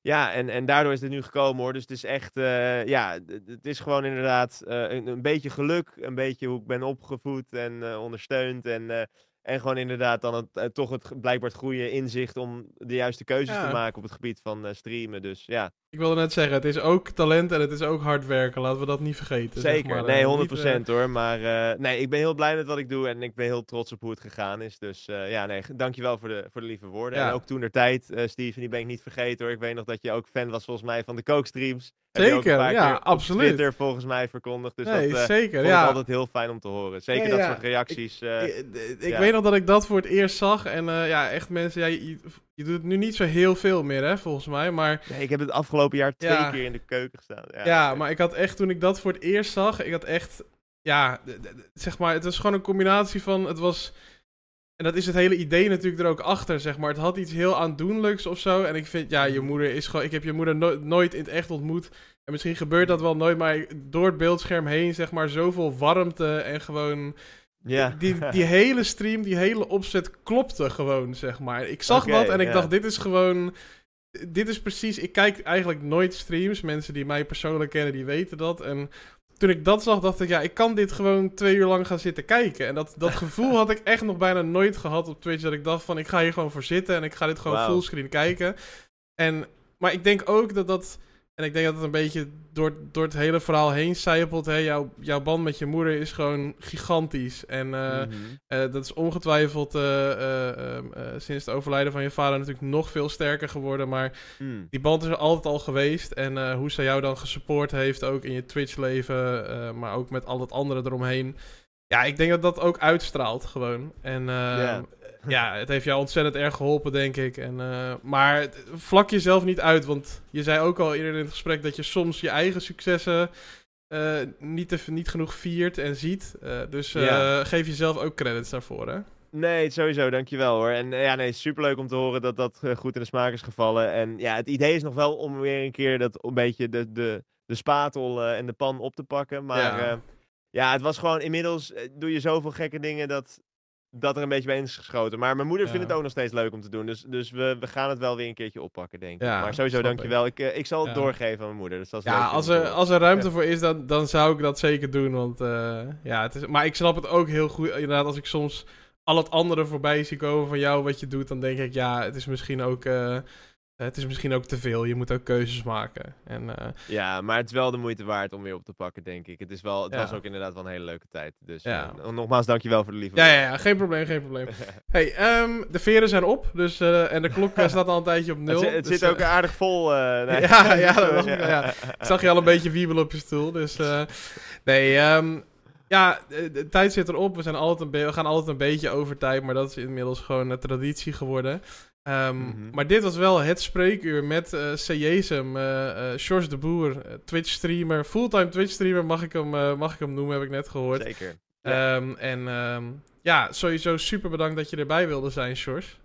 ja, en, en daardoor is het nu gekomen hoor. Dus het is echt, eh, ja, het is gewoon inderdaad een, een beetje geluk. Een beetje hoe ik ben opgevoed en ondersteund. En, en gewoon inderdaad dan het, eh, toch het blijkbaar het goede inzicht om de juiste keuzes Ja. te maken op het gebied van eh, streamen. Dus ja, Ik wilde net zeggen, het is ook talent en het is ook hard werken. Laten we dat niet vergeten. zeg zeker. maar. nee, Eh, 100% niet, eh, hoor. Maar nee, ik ben heel blij met wat ik doe en ik ben heel trots op hoe het gegaan is. Dus ja, nee, dankjewel voor de, voor de lieve woorden. Ja. En ook toen der tijd, Steven, die ben ik niet vergeten hoor. Ik weet nog dat je ook fan was volgens mij van de kookstreams. Zeker, ja, absoluut. Twitter volgens mij verkondigd. Dus nee, dat eh, zeker. vond Ja. ik altijd heel fijn om te horen. Zeker Ja, dat ja. soort reacties. eh, Ik, ik ja. weet nog dat ik dat voor het eerst zag. En eh, ja, echt mensen, ja, je, je doet het nu niet zo heel veel meer, hè, volgens mij. Maar nee, ik heb het afgelopen jaar twee Ja. keer in de keuken gestaan. Ja, ja, maar ik had echt, toen ik dat voor het eerst zag, ik had echt, ja, zeg maar, het was gewoon een combinatie van, het was, en dat is het hele idee natuurlijk er ook achter, zeg maar. Het had iets heel aandoenlijks of zo. En ik vind, ja, je moeder is gewoon, ik heb je moeder no- nooit in het echt ontmoet. En misschien gebeurt dat wel nooit, maar door het beeldscherm heen, zeg maar, zoveel warmte en gewoon... Ja. Die, die hele stream, die hele opzet klopte gewoon, zeg maar. Ik zag dat en ik dacht, dit is gewoon... Dit is precies... Ik kijk eigenlijk nooit streams. Mensen die mij persoonlijk kennen, die weten dat. En toen ik dat zag, dacht ik, ja, ik kan dit gewoon twee uur lang gaan zitten kijken. En dat, dat gevoel had ik echt nog bijna nooit gehad op Twitch. Dat ik dacht van, ik ga hier gewoon voor zitten en ik ga dit gewoon fullscreen kijken. En, maar ik denk ook dat dat En ik denk dat het een beetje door, door het hele verhaal heen zijpelt. Hè? Jouw, jouw band met je moeder is gewoon gigantisch. En uh, dat is ongetwijfeld ehm, sinds het overlijden van je vader natuurlijk nog veel sterker geworden. Maar mm. die band is er altijd al geweest. En hoe ze jou dan gesupport heeft, ook in je Twitch-leven, maar ook met al het andere eromheen. Ja, ik denk dat dat ook uitstraalt gewoon. En uh, ja, het heeft jou ontzettend erg geholpen, denk ik. En, uh, maar vlak jezelf niet uit, want je zei ook al eerder in het gesprek dat je soms je eigen successen uh, niet, te, niet genoeg viert en ziet. Uh, dus geef jezelf ook credits daarvoor, hè? Nee, sowieso, dankjewel hoor. En ja, nee, superleuk om te horen dat dat goed in de smaak is gevallen. En ja, het idee is nog wel om weer een keer dat een beetje de, de, de spatel en de pan op te pakken. Maar ja. Ja, het was gewoon inmiddels eh, doe je zoveel gekke dingen dat, dat er een beetje bij is geschoten. Maar mijn moeder vindt het ook nog steeds leuk om te doen. Dus, dus we, we gaan het wel weer een keertje oppakken, denk ik. Ja, maar sowieso, dankjewel. Ik, ik, eh, ik zal het doorgeven aan mijn moeder. Dus dat is ja, als er, als er ruimte voor is, dan, dan zou ik dat zeker doen. Want, uh, ja, het is, maar ik snap het ook heel goed. Inderdaad, als ik soms al het andere voorbij zie komen van jou, wat je doet, dan denk ik, ja, het is misschien ook... Uh, het is misschien ook te veel. Je moet ook keuzes maken. En, uh... Ja, maar het is wel de moeite waard om weer op te pakken, denk ik. Het, is wel, het was ook inderdaad wel een hele leuke tijd. Dus ja. uh, nogmaals, dankjewel voor de lieve ja, ja, ja, geen probleem, geen probleem. hey, um, de veren zijn op. Dus, uh, en de klok staat al een tijdje op nul. Het, het dus, zit ook aardig vol. Nee. ja, ja, dat ja. Ik zag je al een beetje wiebelen op je stoel. Dus nee, um, ja, de, tijd zit erop. We, zijn altijd een we gaan altijd een beetje over tijd. Maar dat is inmiddels gewoon een traditie geworden. Um, Maar dit was wel het spreekuur met uh, Sejezem, uh, uh, de Boer, Twitch-streamer, fulltime Twitch-streamer mag, ik hem, mag ik hem noemen, heb ik net gehoord. Zeker. Ja. Um, en um, ja, sowieso super bedankt dat je erbij wilde zijn, Sjors.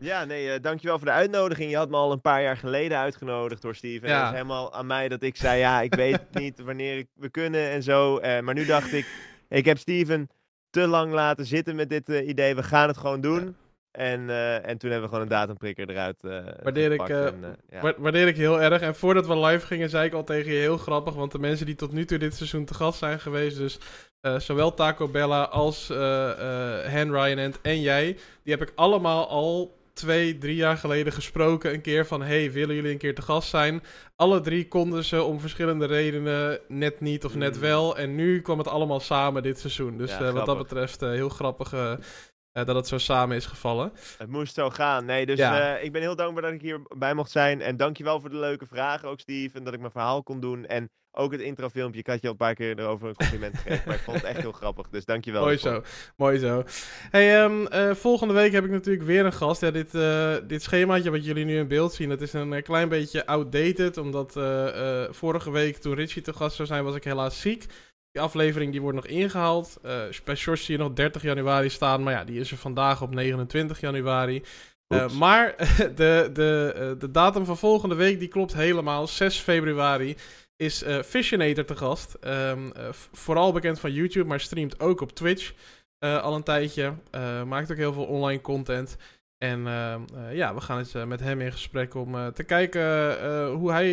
ja, nee, dankjewel voor de uitnodiging. Je had me al een paar jaar geleden uitgenodigd door Steven. Ja. En het is helemaal aan mij dat ik zei, ja, ik weet niet wanneer ik, we kunnen en zo. maar nu dacht ik, ik heb Steven te lang laten zitten met dit idee. We gaan het gewoon doen. En, uh, en toen hebben we gewoon een datumprikker eruit uh, waardeer ik, uh, en, ja. waardeer ik heel erg. En voordat we live gingen, zei ik al tegen je heel grappig. Want de mensen die tot nu toe dit seizoen te gast zijn geweest. Dus zowel Taco Bella als Han Ryan en jij. Die heb ik allemaal al twee, drie jaar geleden gesproken. Een keer van: hey, willen jullie een keer te gast zijn? Alle drie konden ze om verschillende redenen net niet of net mm. wel. En nu kwam het allemaal samen dit seizoen. Dus ja, wat dat betreft heel grappige uh, dat het zo samen is gevallen. Het moest zo gaan. Nee, dus ja. uh, ik ben heel dankbaar dat ik hierbij mocht zijn. En dankjewel voor de leuke vragen ook, Steve. En dat ik mijn verhaal kon doen. En ook het introfilmpje. Ik had je al een paar keer erover een compliment gegeven. maar ik vond het echt heel grappig. Dus dankjewel. Mooi zo. Mooi zo. Hey, um, uh, volgende week heb ik natuurlijk weer een gast. Ja, dit, dit schemaatje wat jullie nu in beeld zien, dat is een klein beetje outdated. Omdat vorige week toen Richie te gast zou zijn, was ik helaas ziek. Die aflevering die wordt nog ingehaald. Uh, bij Short zie je nog 30 januari staan. Maar ja, die is er vandaag op 29 januari. Uh, maar de, de, uh, de datum van volgende week die klopt helemaal. 6 februari is uh, Fishinator te gast. Um, vooral bekend van YouTube, maar streamt ook op Twitch al een tijdje. maakt ook heel veel online content. En ehm, eh, ja, we gaan eens uh, met hem in gesprek om uh, te kijken hoe hij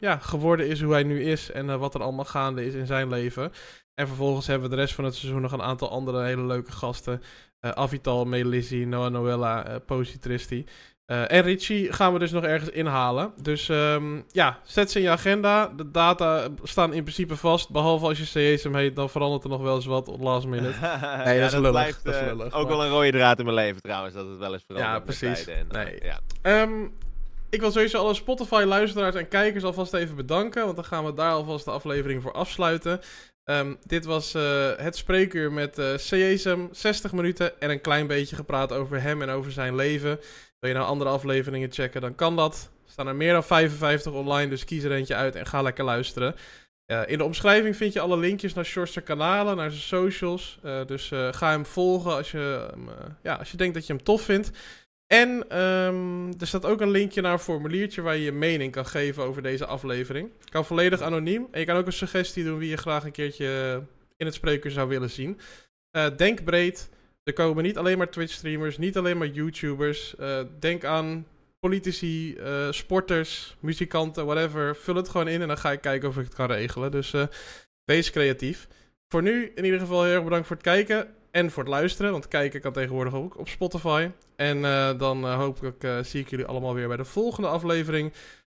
ja, geworden is, hoe hij nu is en wat er allemaal gaande is in zijn leven. En vervolgens hebben we de rest van het seizoen nog een aantal andere hele leuke gasten. Avital, Melizzi, Noah Noella, Posy Tristi. Uh, en Richie gaan we dus nog ergens inhalen. Dus um, ja, zet ze in je agenda. De data staan in principe vast. Behalve als je CSM heet, dan verandert er nog wel eens wat op last minute. Nee, dat, is lullig. Blijft, dat is lullig. Uh, ook wel een rode draad in mijn leven trouwens, dat het wel eens verandert. Ja, precies. En, uh, nee. ja. Um, ik wil sowieso alle Spotify-luisteraars en kijkers alvast even bedanken. Want dan gaan we daar alvast de aflevering voor afsluiten. Um, dit was het spreekuur met uh, CSM. 60 minuten en een klein beetje gepraat over hem en over zijn leven. Wil je nou andere afleveringen checken, dan kan dat. Er staan er meer dan 55 online, dus kies er eentje uit en ga lekker luisteren. In de omschrijving vind je alle linkjes naar Short's kanalen, naar zijn socials. Uh, dus uh, ga hem volgen als je, ja, als je denkt dat je hem tof vindt. En um, er staat ook een linkje naar een formuliertje waar je je mening kan geven over deze aflevering. Kan volledig anoniem. En je kan ook een suggestie doen wie je graag een keertje in het spreker zou willen zien. denk breed. Er komen niet alleen maar Twitch-streamers, niet alleen maar YouTubers. Uh, denk aan politici, uh, sporters, muzikanten, whatever. Vul het gewoon in en dan ga ik kijken of ik het kan regelen. Dus uh, wees creatief. Voor nu in ieder geval heel erg bedankt voor het kijken en voor het luisteren. Want kijken kan tegenwoordig ook op Spotify. En dan hopelijk zie ik jullie allemaal weer bij de volgende aflevering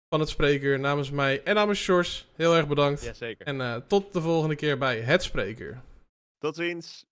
van het Spreekuur. Namens mij en namens Sjors, heel erg bedankt. Jazeker. En tot de volgende keer bij Het Spreekuur. Tot ziens.